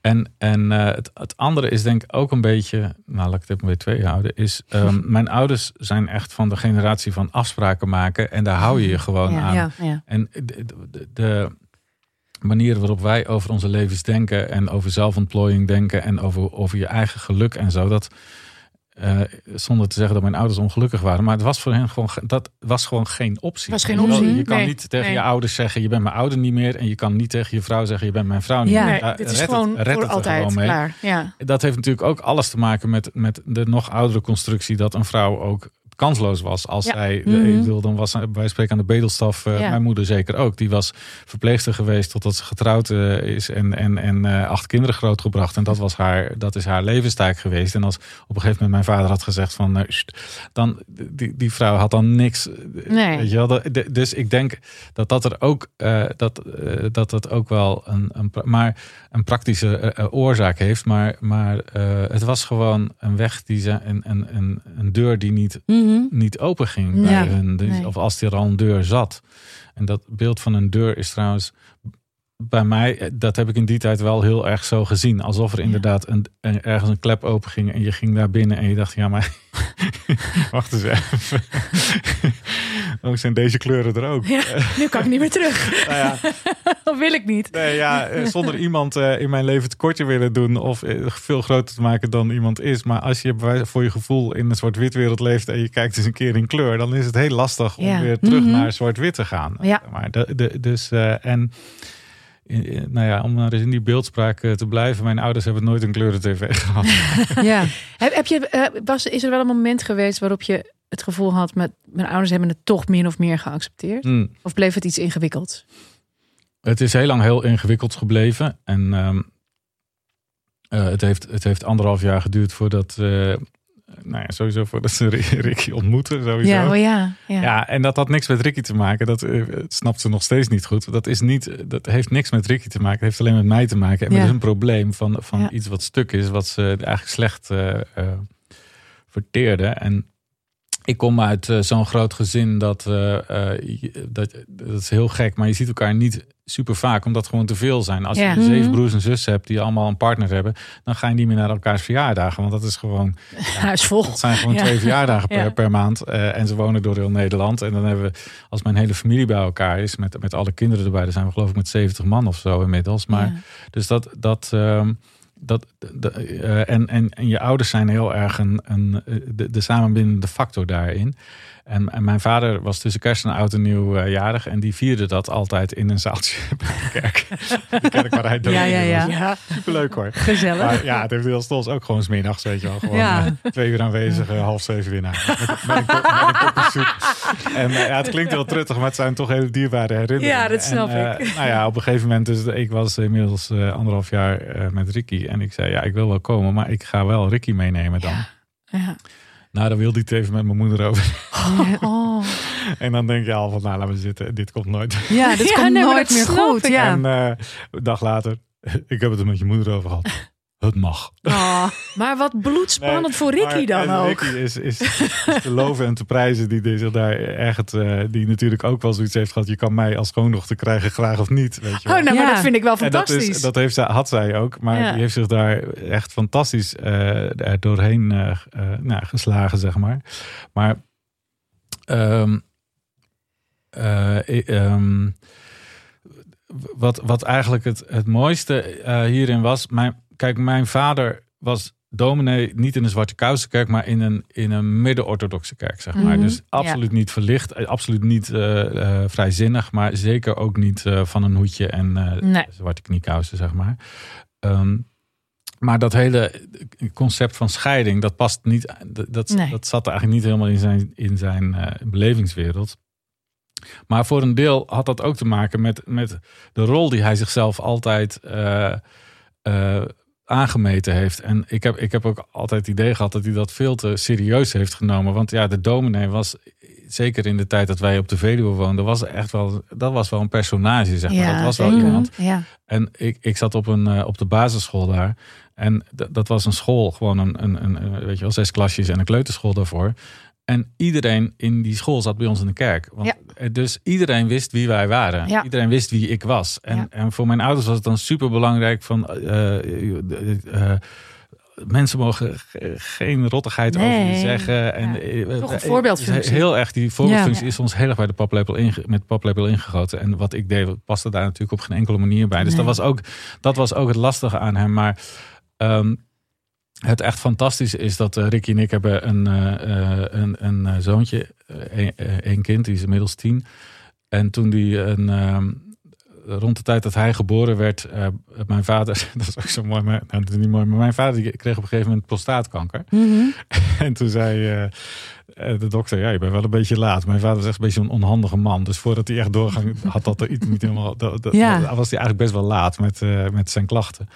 A: en en het, het andere is denk ik ook een beetje. Nou, laat ik het even bij twee houden. Is ehm, [LAUGHS] mijn ouders zijn echt van de generatie van afspraken maken. En daar hou je je gewoon aan. En de, de, de manier waarop wij over onze levens denken en over zelfontplooiing denken en over, over je eigen geluk en zo, dat eh, zonder te zeggen dat mijn ouders ongelukkig waren, maar het was voor hen gewoon, ge- dat was gewoon geen optie.
C: Was geen optie,
A: Je kan
C: nee,
A: niet tegen
C: nee.
A: je ouders zeggen, je bent mijn ouder niet meer, en je kan niet tegen je vrouw zeggen, je bent mijn vrouw niet
B: Ja.
A: meer. Ja,
C: dit is
A: het-
C: gewoon voor
A: het er
C: altijd
A: gewoon mee.
C: klaar. Ja.
A: Dat heeft natuurlijk ook alles te maken met, met de nog oudere constructie dat een vrouw ook kansloos was. Als
C: Ja.
A: zij,
B: Mhm.
A: ik bedoel, dan was wij spreken aan de bedelstaf, eh,
C: Ja.
A: mijn moeder zeker ook. Die was verpleegster geweest totdat ze getrouwd eh, is en, en, en eh, acht kinderen grootgebracht. En dat, was haar, dat is haar levenstaak geweest. En als op een gegeven moment mijn vader had gezegd van, eh, sst, dan die, die vrouw had dan niks. eh,
C: Nee.
A: Weet je wel? Dus ik denk dat dat er ook, eh, dat, eh, dat dat ook wel een, een, maar een praktische eh, eh, oorzaak heeft. Maar, maar eh, het was gewoon een weg, die ze, een, een, een, een deur die niet,
B: Mhm.
A: niet open ging bij hun. Dus-
C: Nee.
A: Of als er al een deur zat. En dat beeld van een deur is trouwens bij mij, eh, dat heb ik in die tijd wel heel erg zo gezien. Alsof er
C: Ja.
A: inderdaad een, een- ergens een klep open ging en je ging daar binnen en je dacht, ja maar, [LAUGHS] [LAUGHS] wacht eens even. [LAUGHS] oh, zijn deze kleuren er ook?
C: Ja, nu kan ik niet meer terug. [LAUGHS]
A: Nou ja, [LAUGHS]
C: Dat wil ik niet.
A: Nee, ja, zonder iemand eh, in mijn leven tekort te willen doen of eh, veel groter te maken dan iemand is. Maar als je voor je gevoel in een zwart-wit wereld leeft en je kijkt eens een keer in kleur, dan is het heel lastig om
C: Ja.
A: weer terug
B: Mhm.
A: naar zwart-wit te gaan.
C: Ja.
A: Maar de, de, dus, eh, en nou ja, om maar eens in die beeldspraak te blijven. Mijn ouders hebben nooit een kleuren tv gehad.
B: Ja.
C: Heb, heb je, was, is er wel een moment geweest waarop je het gevoel had... met mijn ouders hebben het toch min of meer geaccepteerd?
A: Hmm.
C: Of bleef het iets ingewikkeld?
A: Het is heel lang heel ingewikkeld gebleven. En ehm, eh, het, heeft, het heeft anderhalf jaar geduurd voordat eh, nou ja, sowieso voordat ze Ricky ontmoeten. Sowieso.
C: Ja, oh ja. ja.
A: Ja, en dat had niks met Ricky te maken. Dat eh, snapt ze nog steeds niet goed. Dat, is niet, dat heeft niks met Ricky te maken. Het heeft alleen met mij te maken. En
B: Ja.
A: met een probleem van, van
B: Ja.
A: iets wat stuk is. Wat ze eigenlijk slecht verteerde. En ik kom uit eh, zo'n groot gezin dat, eh, eh, dat... Dat is heel gek. Maar je ziet elkaar niet super vaak. Omdat gewoon te veel zijn. Als
C: Ja.
A: je zeven
B: Mhm.
A: broers en zussen hebt die allemaal een partner hebben. Dan ga je niet meer naar elkaars verjaardagen. Want dat is gewoon... [LAUGHS]
C: Huis vol.
A: Het zijn gewoon
C: Ja.
A: twee verjaardagen per,
C: Ja.
A: per maand. En ze wonen door heel Nederland. En dan hebben we, als mijn hele familie bij elkaar is, met, met alle kinderen erbij, dan zijn we geloof ik met 70 man of zo inmiddels. Maar
C: Ja.
A: dus dat. dat ehm, dat, eh, en, en, en je ouders zijn heel erg een, een, eh, de, de samenbindende factor daarin. En, en mijn vader was tussen kerst en oud en nieuw eh, jarig. En die vierde dat altijd in een zaaltje [LAUGHS] bij de kerk. de kerk waar hij
B: Ja, ja, ja.
A: was.
C: Ja.
A: Superleuk hoor.
B: Gezellig.
A: Maar ja, het heeft heel stols ook gewoon smiddags, weet je wel. Gewoon
B: Ja.
A: eh, twee uur aanwezig, eh, half zeven weer naar. Met, met, een, kop, met een kopje soep. En ja, het klinkt heel truttig, maar het zijn toch hele dierbare herinneringen.
C: Ja, dat snap
A: En, eh, nou ja, op een gegeven moment, dus ik was inmiddels eh, anderhalf jaar eh, met Ricky. En ik zei, ja, ik wil wel komen, maar ik ga wel Ricky meenemen dan.
C: Ja.
A: Nou, dan wilde hij het even met mijn moeder over.
C: Oh. [LAUGHS]
A: En dan denk je al van, nou, laat me zitten. Dit komt nooit.
B: Ja, dit [LAUGHS]
C: Ja,
B: komt
C: nee,
B: nooit meer goed.
C: ik.
B: Ja.
A: En eh, een dag later, [LAUGHS] ik heb het er met je moeder over gehad. Het mag.
B: Oh,
C: Maar wat bloedspannend
A: Nee,
C: voor Ricky
A: maar-
C: dan
A: en
C: ook.
A: Ricky is, is, is te loven en te prijzen die, die zich daar echt, eh, die natuurlijk ook wel zoiets heeft gehad. Je kan mij als schoondochter krijgen, graag of niet. Weet je wel.
C: Oh, nou, maar dat vind ik wel
A: En dat,
C: fantastisch.
A: is, dat heeft had zij ook, maar
C: Ja.
A: die heeft zich daar echt fantastisch eh, er doorheen eh, nou, geslagen, zeg maar. Maar ehm, eh, ehm, wat, wat eigenlijk het, het mooiste hierin was, mijn, kijk, mijn vader was dominee niet in een zwarte kousenkerk, maar in een, in een midden-orthodoxe kerk, zeg maar.
B: Mhm.
A: Dus absoluut niet verlicht, eh, absoluut niet eh, eh, vrijzinnig, maar zeker ook niet van een hoedje en
C: Nee.
A: zwarte kniekousen, zeg maar. Ehm, maar dat hele concept van scheiding, dat past niet. Dat, dat,
C: Nee.
A: dat zat eigenlijk niet helemaal in zijn, in zijn belevingswereld. Maar voor een deel had dat ook te maken met, met de rol die hij zichzelf altijd aangemeten heeft. En ik heb, ik heb ook altijd het idee gehad dat hij dat veel te serieus heeft genomen. Want ja, de dominee was, zeker in de tijd dat wij op de Veluwe woonden, was echt wel, dat was wel een personage, zeg maar. dat was wel
C: zeker.
A: iemand.
C: Ja.
A: En ik, ik zat op, een, eh, op de basisschool daar. En dat was een school, gewoon een, een, een, een, weet je wel, zes klasjes en een kleuterschool daarvoor. En iedereen in die school zat bij ons in de kerk. Want,
C: Ja.
A: eh, Dus iedereen wist wie wij waren.
C: Ja.
A: Iedereen wist wie ik was. En,
C: Ja.
A: en voor mijn ouders was het dan super belangrijk van. eh, eh, mensen mogen ge- geen rottigheid over je zeggen. En,
C: Toch een voorbeeldfunctie.
A: Heel erg, die voorbeeldfunctie is ons heel erg bij de paplepel inge, met paplepel ingegoten. En wat ik deed, paste daar natuurlijk op geen enkele manier bij. Dus
C: Nee.
A: dat, was ook, dat was ook het lastige aan hem. Maar ehm, het echt fantastische is dat eh, Ricky en ik hebben een, eh, eh, een, een zoontje, een, één kind, die is inmiddels tien. En toen die een, ehm, rond de tijd dat hij geboren werd, mijn vader, [LAUGHS] dat is ook zo mooi, maar nou, dat is niet mooi, maar mijn vader die kreeg op een gegeven moment prostaatkanker.
B: Mhm. [LAUGHS]
A: En toen zei de dokter, ja, je bent wel een beetje laat. Mijn vader was echt een beetje een onhandige man. Dus voordat hij echt doorging, had dat er iets niet helemaal... Dat, dat-
B: Ja.
A: was hij eigenlijk best wel laat met, met zijn klachten.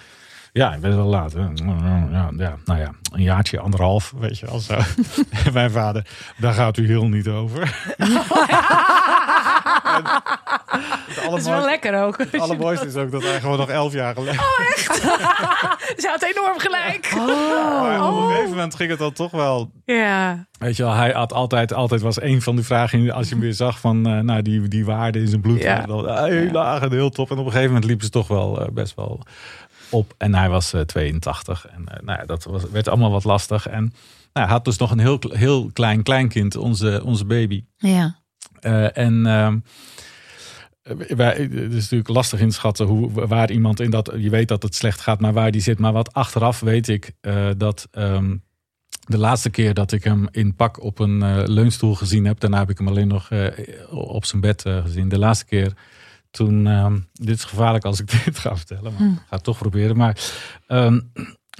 A: Ja, ik wel laat. hè. Ja, ja, nou ja, een jaartje, anderhalf, weet je wel zo. [LAUGHS] Mijn vader, daar gaat u heel niet over. [LAUGHS] Het
C: Dat is wel lekker ook.
A: het allermooiste is ook dat hij gewoon nog elf jaar geleden... [LAUGHS]
C: Ze had enorm gelijk.
A: Maar op een gegeven moment ging het dan toch wel
C: Ja.
A: Weet je wel, hij had altijd, altijd was een van die vragen, als je hem weer zag van, eh, nou, die, die waarde in zijn bloed,
C: Ja.
A: dan, eh, heel laag en heel top. En op een gegeven moment liepen ze toch wel eh, best wel op. En hij was eh, 82 en eh, nou ja, dat was, werd allemaal wat lastig. En nou, hij had dus nog een heel, heel klein kleinkind, onze, onze baby.
C: Ja.
A: Eh, en ehm, wij, het is natuurlijk lastig inschatten hoe, waar iemand in dat. Je weet dat het slecht gaat, maar waar die zit. Maar wat achteraf weet ik eh, dat. ehm, de laatste keer dat ik hem in pak op een eh, leunstoel gezien heb, daarna heb ik hem alleen nog eh, op zijn bed eh, gezien. De laatste keer toen, ehm, dit is gevaarlijk als ik [LAUGHS] dit ga vertellen, maar
C: Hm.
A: ik ga het toch proberen. Maar ehm,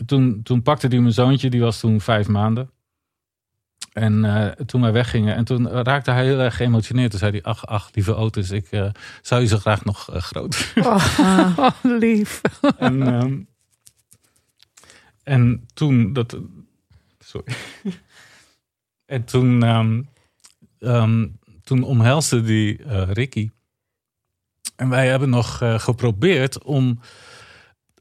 A: toen, toen pakte hij mijn zoontje, die was toen vijf maanden. En eh, toen wij weggingen, en toen raakte hij heel erg geëmotioneerd. Toen zei hij, ach, ach, lieve Otis, ik eh, zou je zo graag nog eh, groot [LAUGHS]
C: Oh, oh, lief.
A: en, ehm, en toen, dat, Sorry. en toen, toen omhelste die Ricky. En wij hebben nog eh, geprobeerd om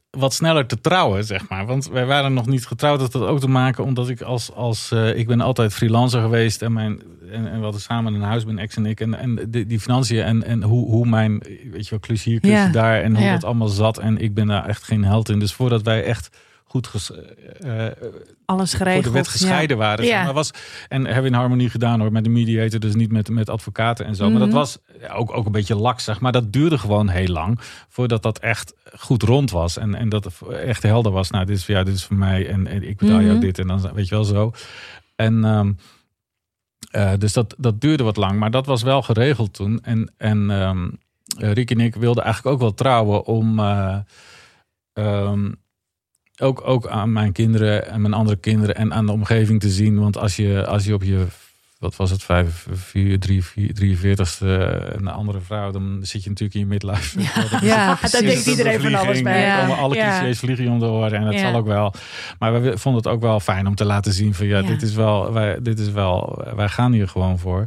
A: wat sneller te trouwen, zeg maar. Want wij waren nog niet getrouwd. Dat had ook te maken omdat ik als... als eh, ik ben altijd freelancer geweest. En, mijn, en, en we hadden samen een huis, mijn ex en ik. En, en die, die financiën en, en hoe, hoe mijn... Weet je wel, klus hier, klus
B: Ja.
A: daar. En hoe
C: Ja.
A: dat allemaal zat. En ik ben daar echt geen held in. Dus voordat wij echt goed ges, eh, eh,
B: Alles geregeld.
A: voor de wet gescheiden waren.
C: Ja.
A: Maar, was, en hebben we in harmonie gedaan hoor, met de mediator, dus niet met, met advocaten en zo. Maar dat
B: Mhm.
A: was ja, ook, ook een beetje laks, zeg maar. Dat duurde gewoon heel lang voordat dat echt goed rond was. En, en dat het echt helder was. Nou, dit is, ja, dit is voor mij en, en ik betaal jou
B: Mhm.
A: dit. En dan weet je wel zo. En ehm, eh, dus dat, dat duurde wat lang, maar dat was wel geregeld toen. En, en eh, Rick en ik wilden eigenlijk ook wel trouwen om eh, ehm, ook, ook aan mijn kinderen en mijn andere kinderen en aan de omgeving te zien. Want als je, als je op je, wat was het, 5, 4, 3, 43ste een andere vrouw, dan zit je natuurlijk in je midlife.
B: Ja, [LAUGHS]
C: Daar
B: precies.
C: denkt iedereen van alles bij.
B: Ja.
A: Komen alle
C: Ja.
A: clichés vliegen om oren. En dat
C: Ja.
A: zal ook wel. Maar we vonden het ook wel fijn om te laten zien van ja,
B: Ja.
A: dit is wel, wij, dit is wel, wij gaan hier gewoon voor.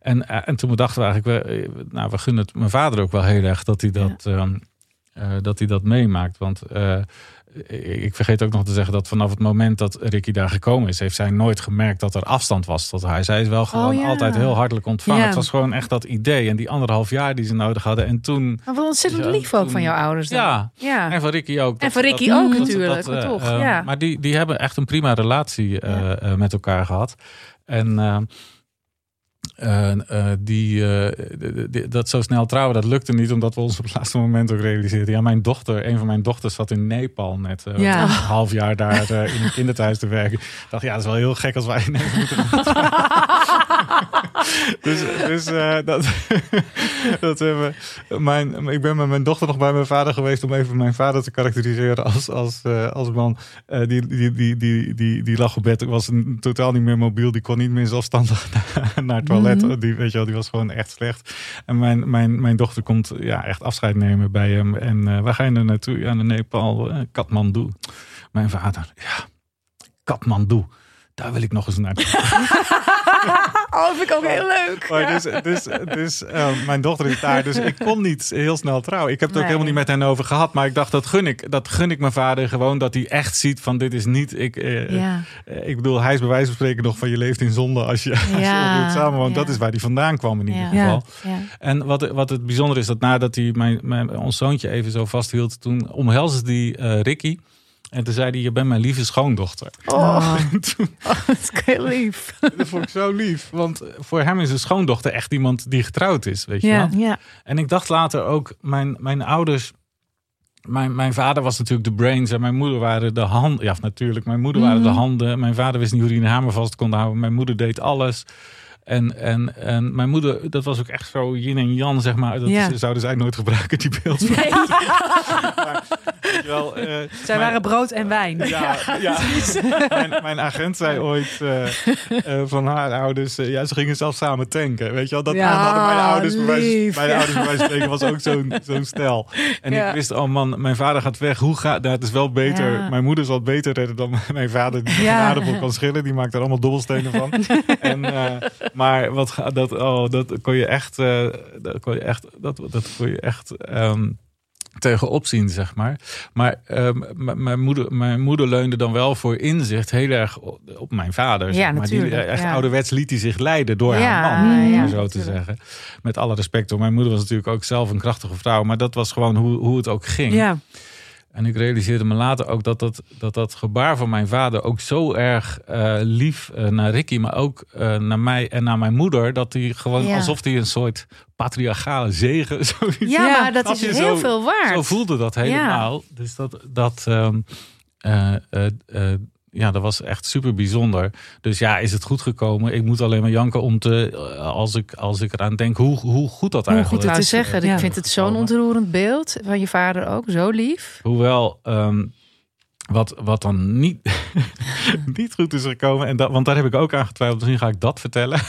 A: En, eh, en toen dachten we eigenlijk, we, nou, we gunnen het mijn vader ook wel heel erg dat hij dat, ehm, eh, dat, hij dat meemaakt. Want eh, ik vergeet ook nog te zeggen dat vanaf het moment dat Ricky daar gekomen is, heeft zij nooit gemerkt dat er afstand was tot haar. Zij is wel gewoon
C: ja.
A: altijd heel hartelijk ontvangen.
B: Ja.
A: Het was gewoon echt dat idee en die anderhalf jaar die ze nodig hadden. En toen,
C: Maar wat ontzettend
A: Ja,
C: lief ook
A: toen-
C: van jouw ouders dan.
A: ja,
C: Ja.
A: en van Ricky ook.
C: En van Ricky
A: dat-
C: ook
A: dat-
C: natuurlijk,
A: eh,
C: toch,
A: eh,
C: ja.
A: Maar die, die hebben echt een prima relatie eh, eh, met elkaar gehad. En eh, die, eh, dat zo snel trouwen, dat lukte niet, omdat we ons op het laatste moment ook realiseerden. Ja, mijn dochter, een van mijn dochters zat in Nepal net eh,
B: Ja.
A: een half jaar daar in een kinderthuis te werken. Ik dacht, ja, dat is wel heel gek als wij ineens moeten [LAUGHS] [LAUGHS] dus dus eh, dat, [LAUGHS] dat hebben mijn, ik ben met mijn dochter nog bij mijn vader geweest om even mijn vader te karakteriseren als, als, eh, als man. Eh, die, die, die, die, die, die lag op bed, was een- totaal niet meer mobiel, die kon niet meer zelfstandig [LAUGHS] naar, naar het toilet.
B: Mhm.
A: die, weet je wel, die was gewoon echt slecht. En mijn, mijn, mijn dochter komt ja, echt afscheid nemen bij hem. En waar ga je er naartoe? Ja, naar Nepal, Kathmandu. Mijn vader, ja, Kathmandu. Daar wil ik nog eens naartoe. [LAUGHS]
C: Oh, vind ik ook heel leuk.
A: Maar dus dus, dus eh, mijn dochter is daar, dus ik kon niet heel snel trouwen. Ik heb het ook helemaal niet met hen over gehad, maar ik dacht dat gun ik, dat gun ik mijn vader gewoon dat hij echt ziet van dit is niet. Ik, eh,
B: Ja.
A: eh, ik bedoel, hij is bij wijze van spreken nog van je leeft in zonde als je, als je
C: Ja,
A: samenwoont.
C: ja.
A: Dat is waar hij vandaan kwam in ieder
C: Ja.
A: geval.
C: Ja.
A: En wat, wat het bijzonder is, dat nadat hij mijn, mijn, ons zoontje even zo vasthield, toen omhelsde die eh, Ricky. En toen zei hij, je bent mijn lieve schoondochter.
C: Oh, [LAUGHS]
A: toen, [LAUGHS]
C: oh, dat is heel lief. [LAUGHS]
A: dat vond ik zo lief. Want voor hem is een schoondochter echt iemand die getrouwd is, weet je
B: Ja.
A: wel.
C: Ja.
A: En ik dacht later ook, mijn, mijn ouders... Mijn, mijn vader was natuurlijk de brains en mijn moeder waren de handen. Ja, natuurlijk. Mijn moeder waren de
B: Mhm.
A: handen. Mijn vader wist niet hoe hij een hamer vast kon houden. Mijn moeder deed alles. En, en, en mijn moeder, dat was ook echt zo yin en yang, zeg maar. Dat
B: Ja.
A: zouden zij nooit gebruiken, die beeld.
C: Nee. [LAUGHS]
A: Wel, eh,
B: Zij
A: mijn-
B: waren brood en wijn.
A: ja, ja. [LAUGHS] mijn, mijn agent zei ooit eh, eh, van haar ouders, ja, ze gingen zelf samen tanken. Weet je wel, dat
B: Ja,
A: hadden mijn ouders, bij wijze,
B: lief,
A: mijn
B: ja.
A: ouders bij wijze van spreken was ook zo'n zo'n stel. En ik wist, oh man, mijn vader gaat weg. Hoe gaat dat? is wel beter. Mijn moeder zal het beter redden dan [LAUGHS] mijn vader, die geen
B: Ja.
A: aardappel kan schillen. Die maakt er allemaal dobbelstenen van. en, maar wat dat? Oh, dat kon je echt, eh, dat kon je echt, dat, dat kon je echt. ehm, tegenop zien, zeg maar. Maar ehm, mijn, moeder, mijn moeder leunde dan wel voor inzicht heel erg op, mijn vader. zeg
C: Ja,
A: maar. Die,
C: natuurlijk,
A: echt
C: ja.
A: ouderwets liet hij zich leiden door
C: Ja,
A: haar man, om
B: ja,
A: zo te zeggen. Met alle respect hoor. Mijn moeder was natuurlijk ook zelf een krachtige vrouw. Maar dat was gewoon hoe, hoe het ook ging.
B: Ja.
A: En ik realiseerde me later ook dat dat, dat, dat gebaar van mijn vader ook zo erg eh, lief eh, naar Ricky, maar ook eh, naar mij en naar mijn moeder, dat hij gewoon
C: Ja.
A: alsof hij een soort patriarchale zegen, [LAUGHS] zoiets
C: Ja,
B: Ja,
C: maar dat is heel
A: zo-
C: veel waard.
A: zo voelde dat helemaal. Dus dat, dat, ehm, eh, eh, eh, ja, dat was echt super bijzonder. Dus ja, is het goed gekomen? Ik moet alleen maar janken om te, eh, als ik, als ik eraan denk, hoe, hoe goed dat
B: Hoe
A: eigenlijk
C: Ik wou
B: Het is,
C: zeggen,
B: ja.
C: ik vind het zo'n ontroerend beeld van je vader ook. Zo lief.
A: Hoewel, ehm, wat, wat dan niet, [LAUGHS] niet goed is gekomen, en dat, want daar heb ik ook aan getwijfeld, misschien ga ik dat vertellen,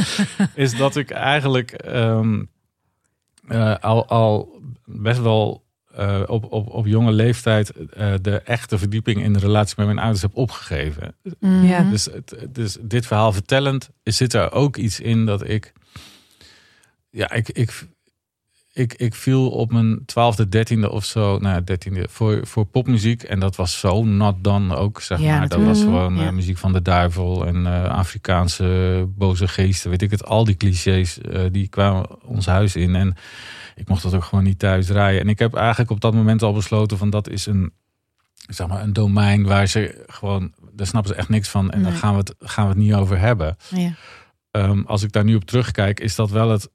A: [LAUGHS] is dat ik eigenlijk ehm, eh, al, al best wel eh, op, op, op jonge leeftijd eh, de echte verdieping in de relatie met mijn ouders heb opgegeven.
C: Mhm.
B: Ja.
A: Dus, het- dus dit verhaal vertellend is- zit er ook iets in dat ik. Ja, ik, ik, ik, ik viel op mijn twaalfde, dertiende of zo, nou ja, dertiende, voor, voor popmuziek. En dat was zo not done ook, zeg
C: Ja,
A: maar. Dat was gewoon eh,
C: Ja.
A: muziek van de duivel en eh, Afrikaanse boze geesten, weet ik het. Al die clichés, eh, die kwamen ons huis in. En ik mocht dat ook gewoon niet thuis draaien. En ik heb eigenlijk op dat moment al besloten van dat is een, zeg maar, een domein waar ze gewoon, daar snappen ze echt niks van. En daar
C: Nee.
A: gaan we, het, gaan we het niet over hebben.
C: Ja.
A: Ehm, als ik daar nu op terugkijk, is dat wel het.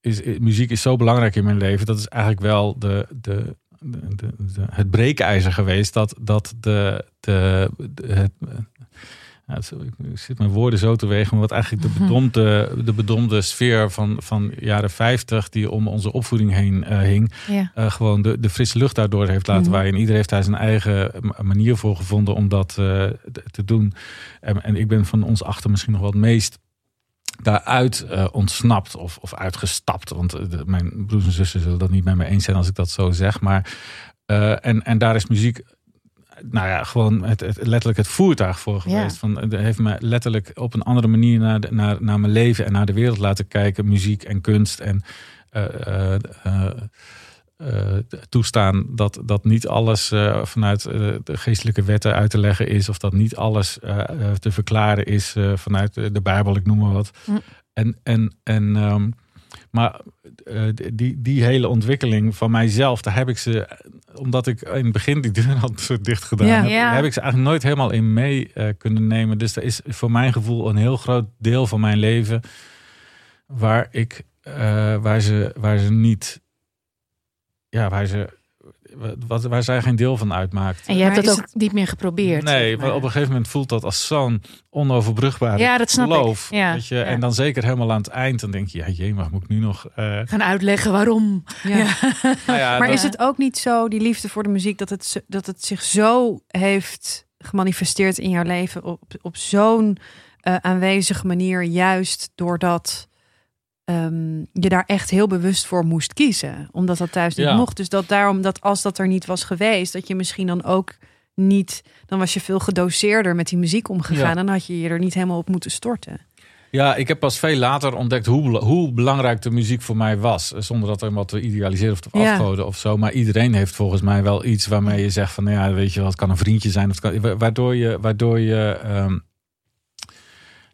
A: Is, i- muziek is zo belangrijk in mijn leven. Dat is eigenlijk wel de, de, de, de- de- het breekijzer geweest. Dat, dat de. de, het, het- ik zit mijn woorden zo te wegen, maar wat eigenlijk de bedomde, de bedomde sfeer van, van jaren 50, die om onze opvoeding heen eh, hing,
C: Ja.
A: eh, gewoon de, de frisse lucht daardoor heeft laten
B: Mhm.
A: waaien. En iedereen heeft daar zijn eigen ma- manier voor gevonden om dat eh, te doen. En, en ik ben van ons achter misschien nog wel het meest daaruit eh, ontsnapt of, of uitgestapt. Want eh, de- mijn broers en zussen zullen dat niet met me eens zijn als ik dat zo zeg. Maar, eh, en, en daar is muziek nou ja, gewoon het, het, letterlijk het voertuig voor geweest. Van, het heeft me letterlijk op een andere manier naar, de- naar, naar mijn leven en naar de wereld laten kijken. Muziek en kunst en toestaan dat, dat niet alles eh, vanuit eh, de geestelijke wetten uit te leggen is. Of dat niet alles eh, eh, te verklaren is eh, vanuit de, Bijbel, ik noem maar wat.
C: Hm.
A: En, en, en, ehm, maar eh, die, die hele ontwikkeling van mijzelf, daar heb ik ze, omdat ik in het begin die deur had zo dicht gedaan,
B: Ja.
A: heb,
C: Ja.
A: heb ik ze eigenlijk nooit helemaal in mee eh, kunnen nemen. Dus er is voor mijn gevoel een heel groot deel van mijn leven waar ik, eh, waar ze, waar ze niet, ja, waar ze, wat, waar zij geen deel van uitmaakt.
C: En je hebt
B: Maar
C: dat ook niet meer geprobeerd.
A: Nee, maar
C: maar.
A: op een gegeven moment voelt dat als zo'n onoverbrugbare
C: Ja, dat snap
A: geloof.
C: ik. Ja.
A: Weet je?
C: Ja.
A: En dan zeker helemaal aan het eind, dan denk je, ja, jee, maar moet ik nu nog... eh,
C: Gaan uitleggen waarom.
B: Ja.
C: Ja. [LAUGHS]
A: nou ja,
B: Maar
A: dat-
B: is het ook niet zo, die liefde voor de muziek, dat het, dat het zich zo heeft gemanifesteerd in jouw leven op, op zo'n eh, aanwezige manier, juist doordat ehm, je daar echt heel bewust voor moest kiezen, omdat dat thuis niet
A: Ja.
B: mocht. Dus dat daarom dat als dat er niet was geweest, dat je misschien dan ook niet, dan was je veel gedoseerder met die muziek omgegaan,
A: Ja.
B: dan had je je er niet helemaal op moeten storten.
A: Ja, ik heb pas veel later ontdekt hoe, hoe belangrijk de muziek voor mij was. Eh, Zonder dat er wat te idealiseren of te
B: Ja.
A: afgoden of zo. Maar iedereen heeft volgens mij wel iets waarmee je zegt van... Nou ja, weet je wel, het kan een vriendje zijn. Of kan, wa- waardoor je... Waardoor je ehm,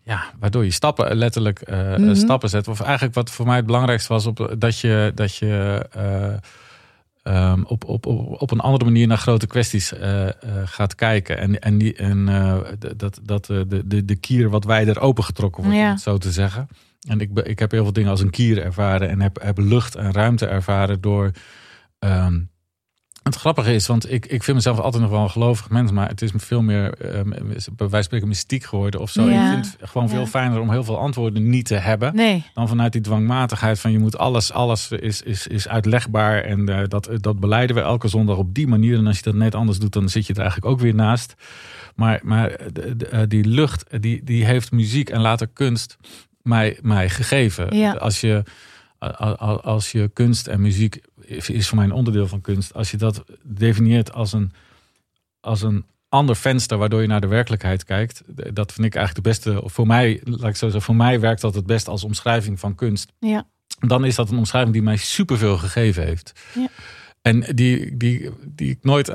A: ja, waardoor je stappen letterlijk eh, eh,
B: Mhm.
A: stappen zet. Of eigenlijk wat voor mij het belangrijkste was, op, dat je, dat je eh, ehm, op, op, op, op een andere manier naar grote kwesties eh, eh, gaat kijken. En, en, die, en eh, dat, dat eh, de, de, de kier wat wijder opengetrokken wordt,
C: Ja.
A: om het zo te zeggen. En ik, ik heb heel veel dingen als een kier ervaren en heb, heb lucht en ruimte ervaren door. ehm, het grappige is, want ik, ik vind mezelf altijd nog wel een gelovig mens, maar het is me veel meer, eh, bij wijze van spreken, mystiek geworden of zo.
C: Ja.
A: Ik vind het gewoon veel fijner om heel veel antwoorden niet te hebben
C: Nee.
A: dan vanuit die dwangmatigheid van je moet alles, alles is, is, is uitlegbaar en eh, dat, dat beleiden we elke zondag op die manier. En als je dat net anders doet, dan zit je er eigenlijk ook weer naast. Maar, maar de- de- eh, die lucht, die, die heeft muziek en later kunst mij, mij gegeven.
C: Ja.
A: Als, je, als je kunst en muziek is, voor mij een onderdeel van kunst. Als je dat definieert als een, als een ander venster waardoor je naar de werkelijkheid kijkt. Dat vind ik eigenlijk de beste. Voor mij, laat ik zo zeggen, voor mij werkt dat het best als omschrijving van kunst.
C: Ja.
A: Dan is dat een omschrijving die mij superveel gegeven heeft.
C: Ja.
A: En die, die, die ik nooit,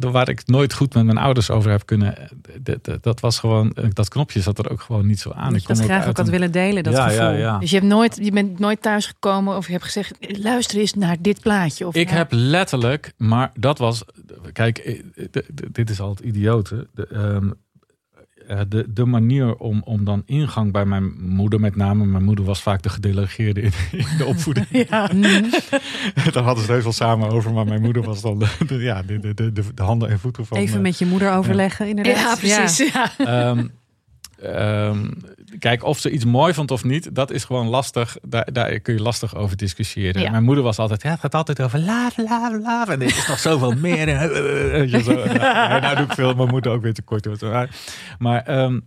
A: waar ik nooit goed met mijn ouders over heb kunnen. Dat, dat- was gewoon, dat knopje zat er ook gewoon niet zo aan.
B: Dat je dat graag ook had
A: een-
B: willen delen, dat
A: ja,
B: gevoel.
A: ja, ja.
C: Dus je, hebt nooit, je bent nooit thuisgekomen of je hebt gezegd... luister eens naar dit plaatje. Of
A: Ik heb letterlijk, maar dat was, kijk, eh, dit is altijd idiote. De, ehm, eh, de, de manier om, om dan ingang bij mijn moeder met name. Mijn moeder was vaak de gedelegeerde in, in de opvoeding. [LAUGHS]
C: Ja. [LAUGHS]
A: Daar hadden ze het heus wel samen over. Maar mijn moeder was dan de, de- ja, de, de, de, de handen en voeten van...
B: Even
A: eh,
B: met je moeder overleggen, inderdaad.
C: ja, precies. Ja.
A: Ehm, ehm, kijk, of ze iets mooi vond of niet, dat is gewoon lastig. Daar, daar kun je lastig over discussiëren.
C: Ja.
A: Mijn moeder was altijd, ja, het gaat altijd over love, love, love. En er is nog zoveel meer. [LAUGHS] En, zo. Nou doe ik veel mijn moeder ook weer tekort. Maar, maar ehm,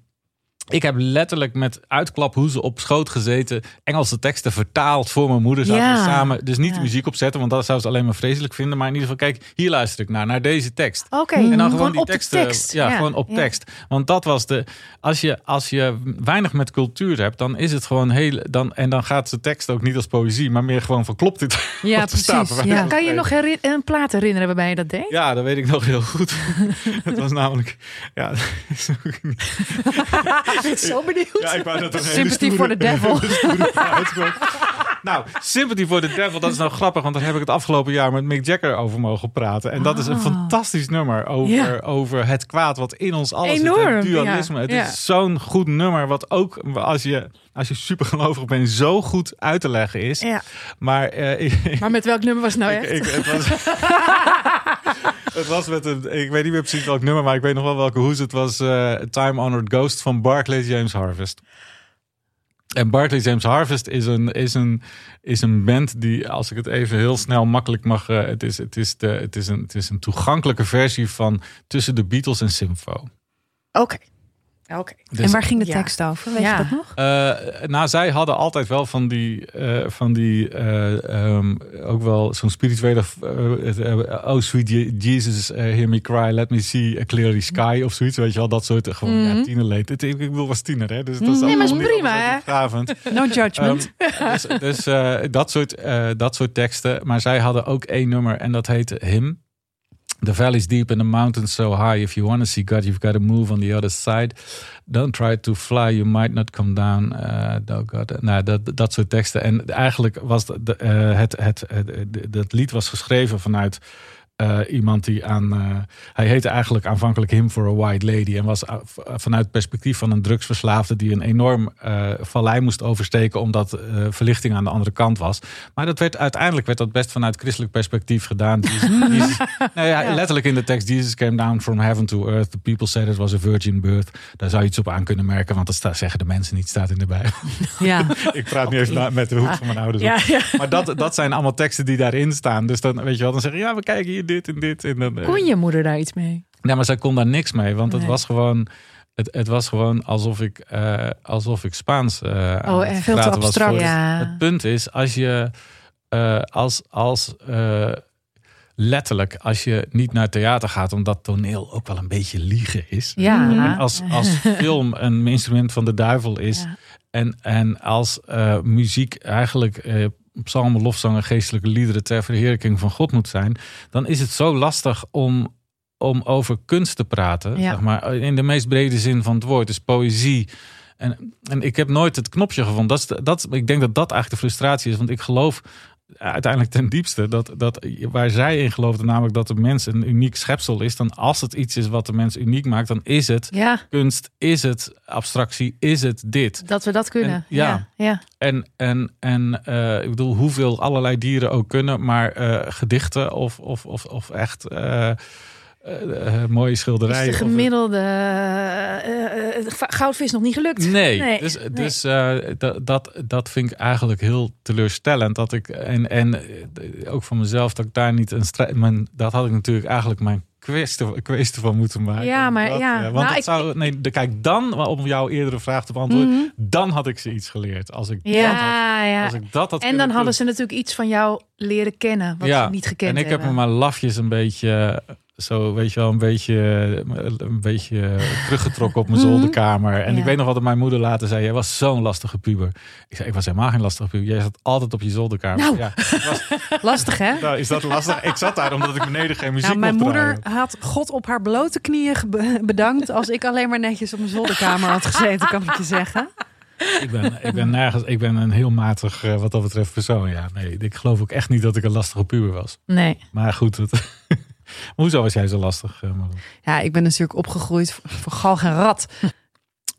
A: Ik heb letterlijk met uitklaphoezen op schoot gezeten. Engelse teksten vertaald voor mijn moeder. Zaten
C: Ja.
A: we samen. Dus niet de muziek opzetten, want dat zou ze alleen maar vreselijk vinden. Maar in ieder geval, kijk, hier luister ik naar. Naar deze tekst.
C: Oké,
A: En dan gewoon, die
C: op
A: teksten.
C: tekst.
A: Ja, gewoon op tekst. Want dat was de. Als je, als je weinig met cultuur hebt, dan is het gewoon heel. Dan, en dan gaat de tekst ook niet als poëzie, maar meer gewoon van klopt dit?
B: Ja, [LAUGHS]
A: staat,
B: precies. Ja.
C: Kan je nog een plaat herinneren waarbij je dat deed?
A: Ja, dat weet ik nog heel goed. [LAUGHS] [LAUGHS] het was namelijk. Ja,
C: Ik ben zo benieuwd.
A: ja ik wou dat
B: Sympathy
A: stoere-
B: for the [LAUGHS] devil.
A: Nou, Sympathy for the Devil, dat is nou grappig, want daar heb ik het afgelopen jaar met Mick Jagger over mogen praten. En dat is een
B: Ah.
A: fantastisch nummer over, over het kwaad wat in ons alles zit.
C: Enorm,
A: Het dualisme.
C: ja.
A: Het
C: Ja.
A: is zo'n goed nummer, wat ook als je, als je supergelovig bent, zo goed uit te leggen is.
C: Ja.
A: Maar eh, [LAUGHS] ik,
C: Maar met welk nummer was het nou
A: ik,
C: echt?
A: ik- het, was, [LAUGHS] het was met een, ik weet niet meer precies welk nummer, maar ik weet nog wel welke hoes. Het was eh, Time Honored Ghost van Barclay James Harvest. En Barclay James Harvest is een, is, een, is een band die, als ik het even heel snel makkelijk mag. eh, het, is, het, is de, het, is een, het is een toegankelijke versie van tussen de Beatles en Sympho.
C: Oké. Oké.
A: Dus,
B: en waar ging de
C: Ja.
B: tekst over? Weet
C: Ja.
B: je dat nog?
A: Eh, nou, zij hadden altijd wel van die, eh, van die eh, ehm, ook wel zo'n spirituele, oh sweet Je- Jesus, eh, hear me cry, let me see a clearly sky of zoiets, weet je wel, dat soort, gewoon, ja,
C: Mhm.
A: tienerleed. Het- Ik, ik bedoel, was tiener, hè, dus dat is
C: Nee, maar is prima, hè? [LAUGHS]
B: No judgment.
A: Ehm, dus dus eh, dat, soort, eh, dat soort teksten. Maar zij hadden ook één nummer en dat heette Him. The valley's deep and the mountains so high. If you want to see God, you've got to move on the other side. Don't try to fly, you might not come down. Uh, oh God. Nou, dat, dat soort teksten. En eigenlijk was eh, het, het, het, het- dat lied was geschreven vanuit eh, iemand die aan. eh, hij heette eigenlijk aanvankelijk Him for a White Lady. En was eh, vanuit het perspectief van een drugsverslaafde die een enorm vallei moest oversteken. omdat verlichting aan de andere kant was. Maar dat werd, uiteindelijk werd dat best vanuit christelijk perspectief gedaan. Jesus, [LAUGHS] Jesus- nou ja,
C: Ja.
A: Letterlijk in de tekst: Jesus came down from heaven to earth. The people said it was a virgin birth. Daar zou je iets op aan kunnen merken, want dat zeggen de mensen niet, staat in de Bijbel. [LAUGHS]
B: ja. [LAUGHS]
A: Ik praat nu even na- met de hoek van mijn ouders.
C: ja.
A: Maar dat, dat zijn allemaal teksten die daarin staan. Dus dan weet je wel, dan zeggen ja, we kijken hier dit en dit. En dan, eh,
C: Kon je moeder daar iets mee?
A: Nee, maar zij kon daar niks mee, want het was gewoon. Het, het was gewoon alsof ik, eh, alsof ik Spaans aan
C: Oh, echt?
B: Veel te
A: was
B: abstract.
C: Ja.
A: Het punt is, als je als, als letterlijk, als je niet naar theater gaat, omdat toneel ook wel een beetje liegen is.
C: Ja.
A: En als, als [LAUGHS] film een instrument van de duivel is.
C: Ja.
A: En, en als muziek eigenlijk psalmen, lofzangen, geestelijke liederen ter verheerlijking van God moet zijn, dan is het zo lastig om, om over kunst te praten.
C: Ja.
A: Zeg maar, in de meest brede zin van het woord. Dus poëzie. En, en ik heb nooit het knopje gevonden. Dat is de- dat, ik denk dat dat eigenlijk de frustratie is. Want ik geloof uiteindelijk ten diepste dat, dat waar zij in geloofden, namelijk dat de mens een uniek schepsel is, dan als het iets is wat de mens uniek maakt, dan is het
C: Ja,
A: kunst, is het abstractie, is het dit.
C: dat we dat kunnen.
A: En- ja.
C: ja. ja.
A: En, en, en eh, ik bedoel, hoeveel allerlei dieren ook kunnen, maar eh, gedichten of, of, of, of echt eh, eh, eh, mooie
C: Is
A: schilderijen.
C: de
A: of-
C: gemiddelde eh, eh, goudvis nog niet gelukt?
A: Nee,
C: Nee,
A: dus,
C: nee.
A: dus eh, dat, dat, dat vind ik eigenlijk heel teleurstellend. Dat ik, en, en eh, ook van mezelf, dat ik daar niet een strijd. mijn- Dat had ik natuurlijk eigenlijk mijn kwestie, van moeten maken.
C: Ja, maar
A: Dat,
C: ja.
A: eh, want
C: Nou, ik-
A: zou, nee, de, kijk, dan, om jouw eerdere vraag te beantwoorden,
C: Mhm.
A: dan had ik ze iets geleerd. Als ik dat had,
C: Ja, ja.
A: als ik dat had
C: En dan hadden
A: doen.
C: ze natuurlijk iets van jou leren kennen, wat
A: Ja,
C: ze niet gekend
A: En ik heb
C: hebben.
A: me maar lafjes een beetje, zo weet je wel, een beetje, een beetje teruggetrokken op mijn [LAUGHS]
C: Mhm.
A: zolderkamer. En
C: Ja.
A: ik weet nog wat mijn moeder later zei. Jij was zo'n lastige puber. Ik zei, ik was helemaal geen lastige puber. Jij zat altijd op je zolderkamer.
C: Nou.
A: Ja, was, [LAUGHS]
B: Lastig, hè?
A: nou, is dat lastig? Ik zat daar omdat ik beneden geen muziek
B: Nou, mijn moeder
A: draaien.
B: had God op haar blote knieën bedankt als ik alleen maar netjes op mijn zolderkamer had gezeten, kan ik je zeggen.
A: Ik ben, ik ben nergens, ik ben een heel matig eh, wat dat betreft persoon. Ja, nee, ik geloof ook echt niet dat ik een lastige puber was.
C: Nee.
A: Maar goed, het, [LAUGHS] maar [LAUGHS] hoezo was jij zo lastig? eh?
B: Ja, ik ben natuurlijk opgegroeid voor, voor galg en rat. [LAUGHS]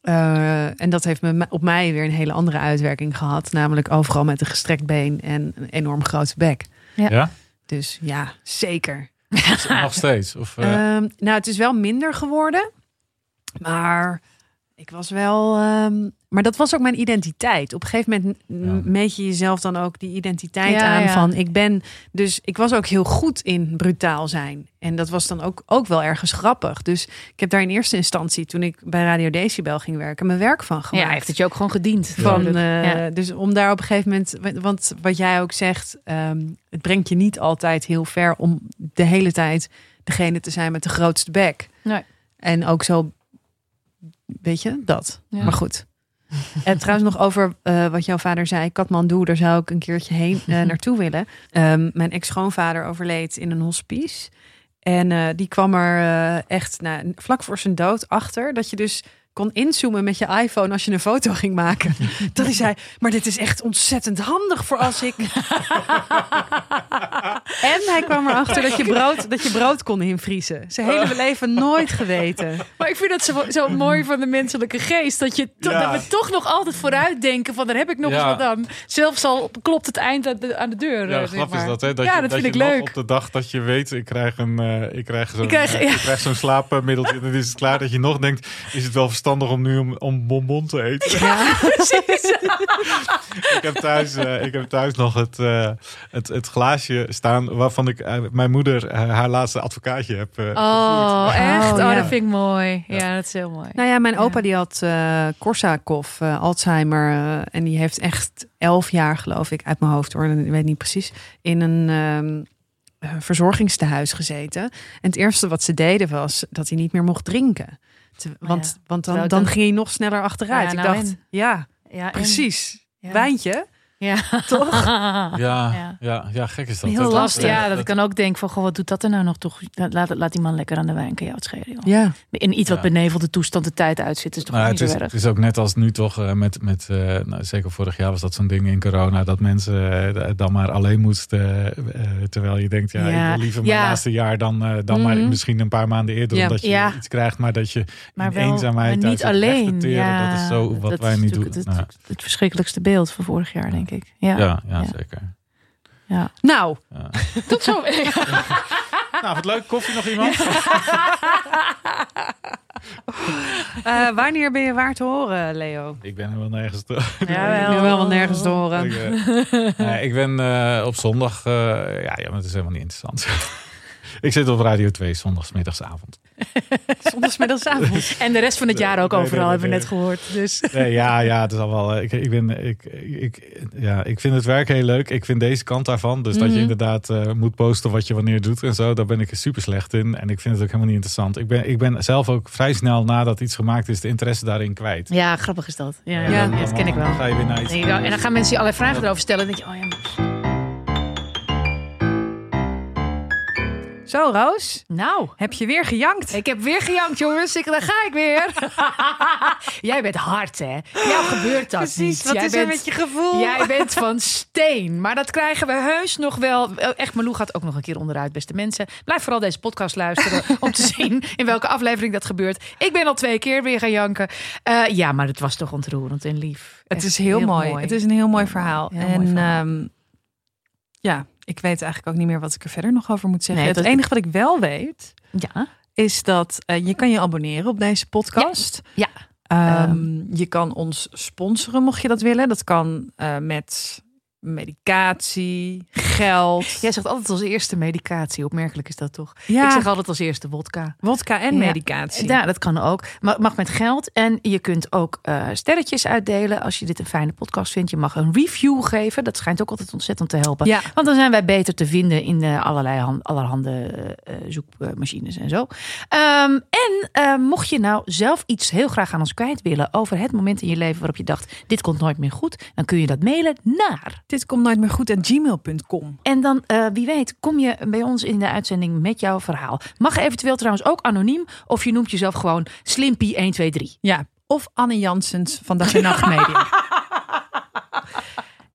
B: Eh, en dat heeft me, op mij weer een hele andere uitwerking gehad. Namelijk overal met een gestrekt been en een enorm grote bek.
A: Ja?
B: Dus ja, zeker.
A: Nog steeds? Of, eh,
B: Ehm, nou, het is wel minder geworden. Maar Ik was wel, ehm, maar dat was ook mijn identiteit. Op een gegeven moment
A: Ja.
B: meet je jezelf dan ook die identiteit
C: Ja,
B: aan
C: ja.
B: van ik ben. Dus ik was ook heel goed in brutaal zijn. En dat was dan ook, ook wel ergens grappig. Dus ik heb daar in eerste instantie, toen ik bij Radio Decibel ging werken, mijn werk van gemaakt.
C: Ja, heeft het je ook gewoon gediend.
B: van, eh,
C: Ja.
B: Dus om daar op een gegeven moment, want wat jij ook zegt, ehm, het brengt je niet altijd heel ver om de hele tijd degene te zijn met de grootste bek.
C: Nee.
B: En ook zo, weet je, dat.
C: Ja.
B: Maar goed. [LAUGHS] En trouwens nog over eh, wat jouw vader zei, Kathmandu, daar zou ik een keertje heen eh, [LAUGHS] naartoe willen. Ehm, mijn ex-schoonvader overleed in een hospice. En eh, die kwam er echt nou, vlak voor zijn dood achter dat je dus kon inzoomen met je iPhone als je een foto ging maken. [LAUGHS] Dat hij zei, maar dit is echt ontzettend handig voor als ik... [LAUGHS] en hij kwam erachter dat je brood, dat je brood kon invriezen. Zijn hele leven nooit geweten.
C: Maar ik vind dat zo, zo mooi van de menselijke geest. Dat, je to-
A: Ja.
C: dat we toch nog altijd vooruit denken van daar heb ik nog
A: Ja.
C: eens wat aan. Zelfs al klopt het eind aan de, aan de deur.
A: Ja,
C: zeg
A: is dat, hè? Dat
C: Ja,
A: je,
C: dat
A: dat
C: vind
A: je
C: ik leuk.
A: op de dag dat je weet, ik krijg, een, eh, ik krijg zo'n
C: Ik krijg-
A: eh,
C: ja.
A: ik krijg zo'n slaapmiddeltje en dan is het klaar. Dat je nog denkt, is het wel verstandig om nu om, om bonbon te eten? [LAUGHS] [LAUGHS] ik, heb thuis, eh, ik heb thuis nog het, eh, het, het glaasje staan waarvan ik eh, mijn moeder haar laatste advocaatje heb eh,
C: Oh,
A: gevoerd.
C: echt?
B: Oh,
C: Oh,
B: ja.
C: dat vind ik mooi. Ja, dat is heel mooi.
B: Nou ja, mijn
C: Ja.
B: opa die had eh Korsakoff, eh, Alzheimer. en die heeft echt elf jaar, geloof ik, uit mijn hoofd hoor. Ik weet niet precies. In een ehm, eh, verzorgingstehuis gezeten. En het eerste wat ze deden was dat hij niet meer mocht drinken. Te- want
C: ja.
B: want dan, dan ging hij nog sneller achteruit.
C: Ja,
B: ik
C: nou
B: dacht,
C: en?
B: ja,
C: en-
B: precies. Wijntje.
C: Ja,
B: Toch? [LAUGHS]
A: Ja,
C: Ja.
A: ja. Ja, gek is dat.
B: Heel
A: Dat-
B: lastig.
C: Ja, dat ik dan ook denk van, goh, wat doet dat er nou nog toch? Laat, laat die man lekker aan de wijn, kan jou het schelen. Joh.
B: Ja.
C: In iets wat
A: Ja.
C: benevelde toestand de tijd uitzit, is toch
A: Maar
C: ook
A: het
C: niet
A: is,
C: zo
A: het
C: erg.
A: is ook net als nu toch eh, met, met eh, nou, zeker vorig jaar was dat zo'n ding in corona, dat mensen eh, dan maar alleen moesten. terwijl je denkt, ja,
C: Ja,
A: ik wil liever mijn
C: ja.
A: laatste jaar dan, dan maar
C: Mhm.
A: misschien een paar maanden eerder,
B: Ja.
A: omdat je
C: Ja.
A: iets krijgt, maar dat je
C: Maar
A: in
C: wel
A: eenzaamheid
C: maar niet alleen.
A: dat is zo wat
C: dat
A: wij niet doen.
C: Het,
A: Nou,
C: het, het verschrikkelijkste beeld van vorig jaar, denk ik. Ja.
A: ja, ja,
C: Ja.
A: zeker.
C: ja.
B: Nou,
A: Ja. [LAUGHS]
C: Tot zo. [LAUGHS]
A: nou, wat leuk. Koffie nog iemand? [LAUGHS]
B: eh, wanneer ben je waar te horen, Leo?
A: ik ben er wel nergens te...
B: Ja, wel, wel, wel nergens te horen.
A: ik, eh, nee, ik ben eh, op zondag... eh, ja, ja, maar het is helemaal niet interessant. Ik zit op Radio 2, zondagsmiddagsavond. [LAUGHS]
B: Zondagsmiddagsavond.
C: En de rest van het jaar ook
A: Nee,
C: overal,
A: nee,
C: hebben we
A: nee.
C: net gehoord. Dus.
A: Nee, ja, ja, het is al wel. eh, Ik, ik, ben, ik, ik, ja, ik vind het werk heel leuk. Ik vind deze kant daarvan. Dus dat je
C: Mhm.
A: inderdaad eh, moet posten wat je wanneer doet en zo. Daar ben ik super slecht in. En ik vind het ook helemaal niet interessant. Ik ben, ik ben zelf ook vrij snel nadat iets gemaakt is, de interesse daarin kwijt.
C: Ja, grappig is dat. Ja,
B: Ja.
C: ja.
A: Dan-
C: dat ken ik wel.
A: Dan ga je weer naar iets.
C: En dan gaan mensen je allerlei vragen erover stellen. En denk je, oh ja.
B: Zo, Roos.
C: Nou,
B: Heb je weer gejankt?
C: ik heb weer gejankt, jongens. Ik, daar ga ik weer. [LAUGHS] Jij bent hard, hè? Jou gebeurt dat niet.
B: Wat
C: Jij
B: is er met je gevoel? [LAUGHS]
C: Jij bent van [LAUGHS] steen. Maar dat krijgen we heus nog wel. Echt, Malou gaat ook nog een keer onderuit, beste mensen. Blijf vooral deze podcast luisteren om te zien in welke aflevering dat gebeurt. Ik ben al twee keer weer gaan janken. Eh, ja, maar het was toch ontroerend en lief.
B: Het
C: Echt
B: is heel, mooi. Het is een heel mooi verhaal.
C: Heel
B: en
C: mooi verhaal.
B: ehm, ja, ik weet eigenlijk ook niet meer wat ik er verder nog over moet zeggen.
C: Nee,
B: het enige wat ik wel weet,
C: Ja.
B: is dat eh, je kan je abonneren op deze podcast.
C: Ja.
B: Ehm, je kan ons sponsoren mocht je dat willen. Dat kan eh, met medicatie, geld. [LAUGHS]
C: Jij zegt altijd als eerste medicatie. Opmerkelijk is dat toch?
B: Ja,
C: Ik zeg altijd als eerste wodka.
B: wodka en
C: Ja.
B: medicatie.
C: Ja, dat kan ook. Maar mag met geld. En je kunt ook eh, sterretjes uitdelen als je dit een fijne podcast vindt. Je mag een review geven. Dat schijnt ook altijd ontzettend te helpen.
B: Ja.
C: Want dan zijn wij beter te vinden in eh, allerlei han- allerhande eh, zoekmachines en zo. Ehm, en mocht je nou zelf iets heel graag aan ons kwijt willen over het moment in je leven waarop je dacht: dit komt nooit meer goed, dan kun je dat mailen naar.
B: Dit komt nooit meer goed gmail.com.
C: En dan, eh, wie weet, kom je bij ons in de uitzending met jouw verhaal. Mag eventueel trouwens ook anoniem, of je noemt jezelf gewoon Slimpy 123.
B: Ja, of Anne Janssens van Dag en Nacht Media. [LAUGHS]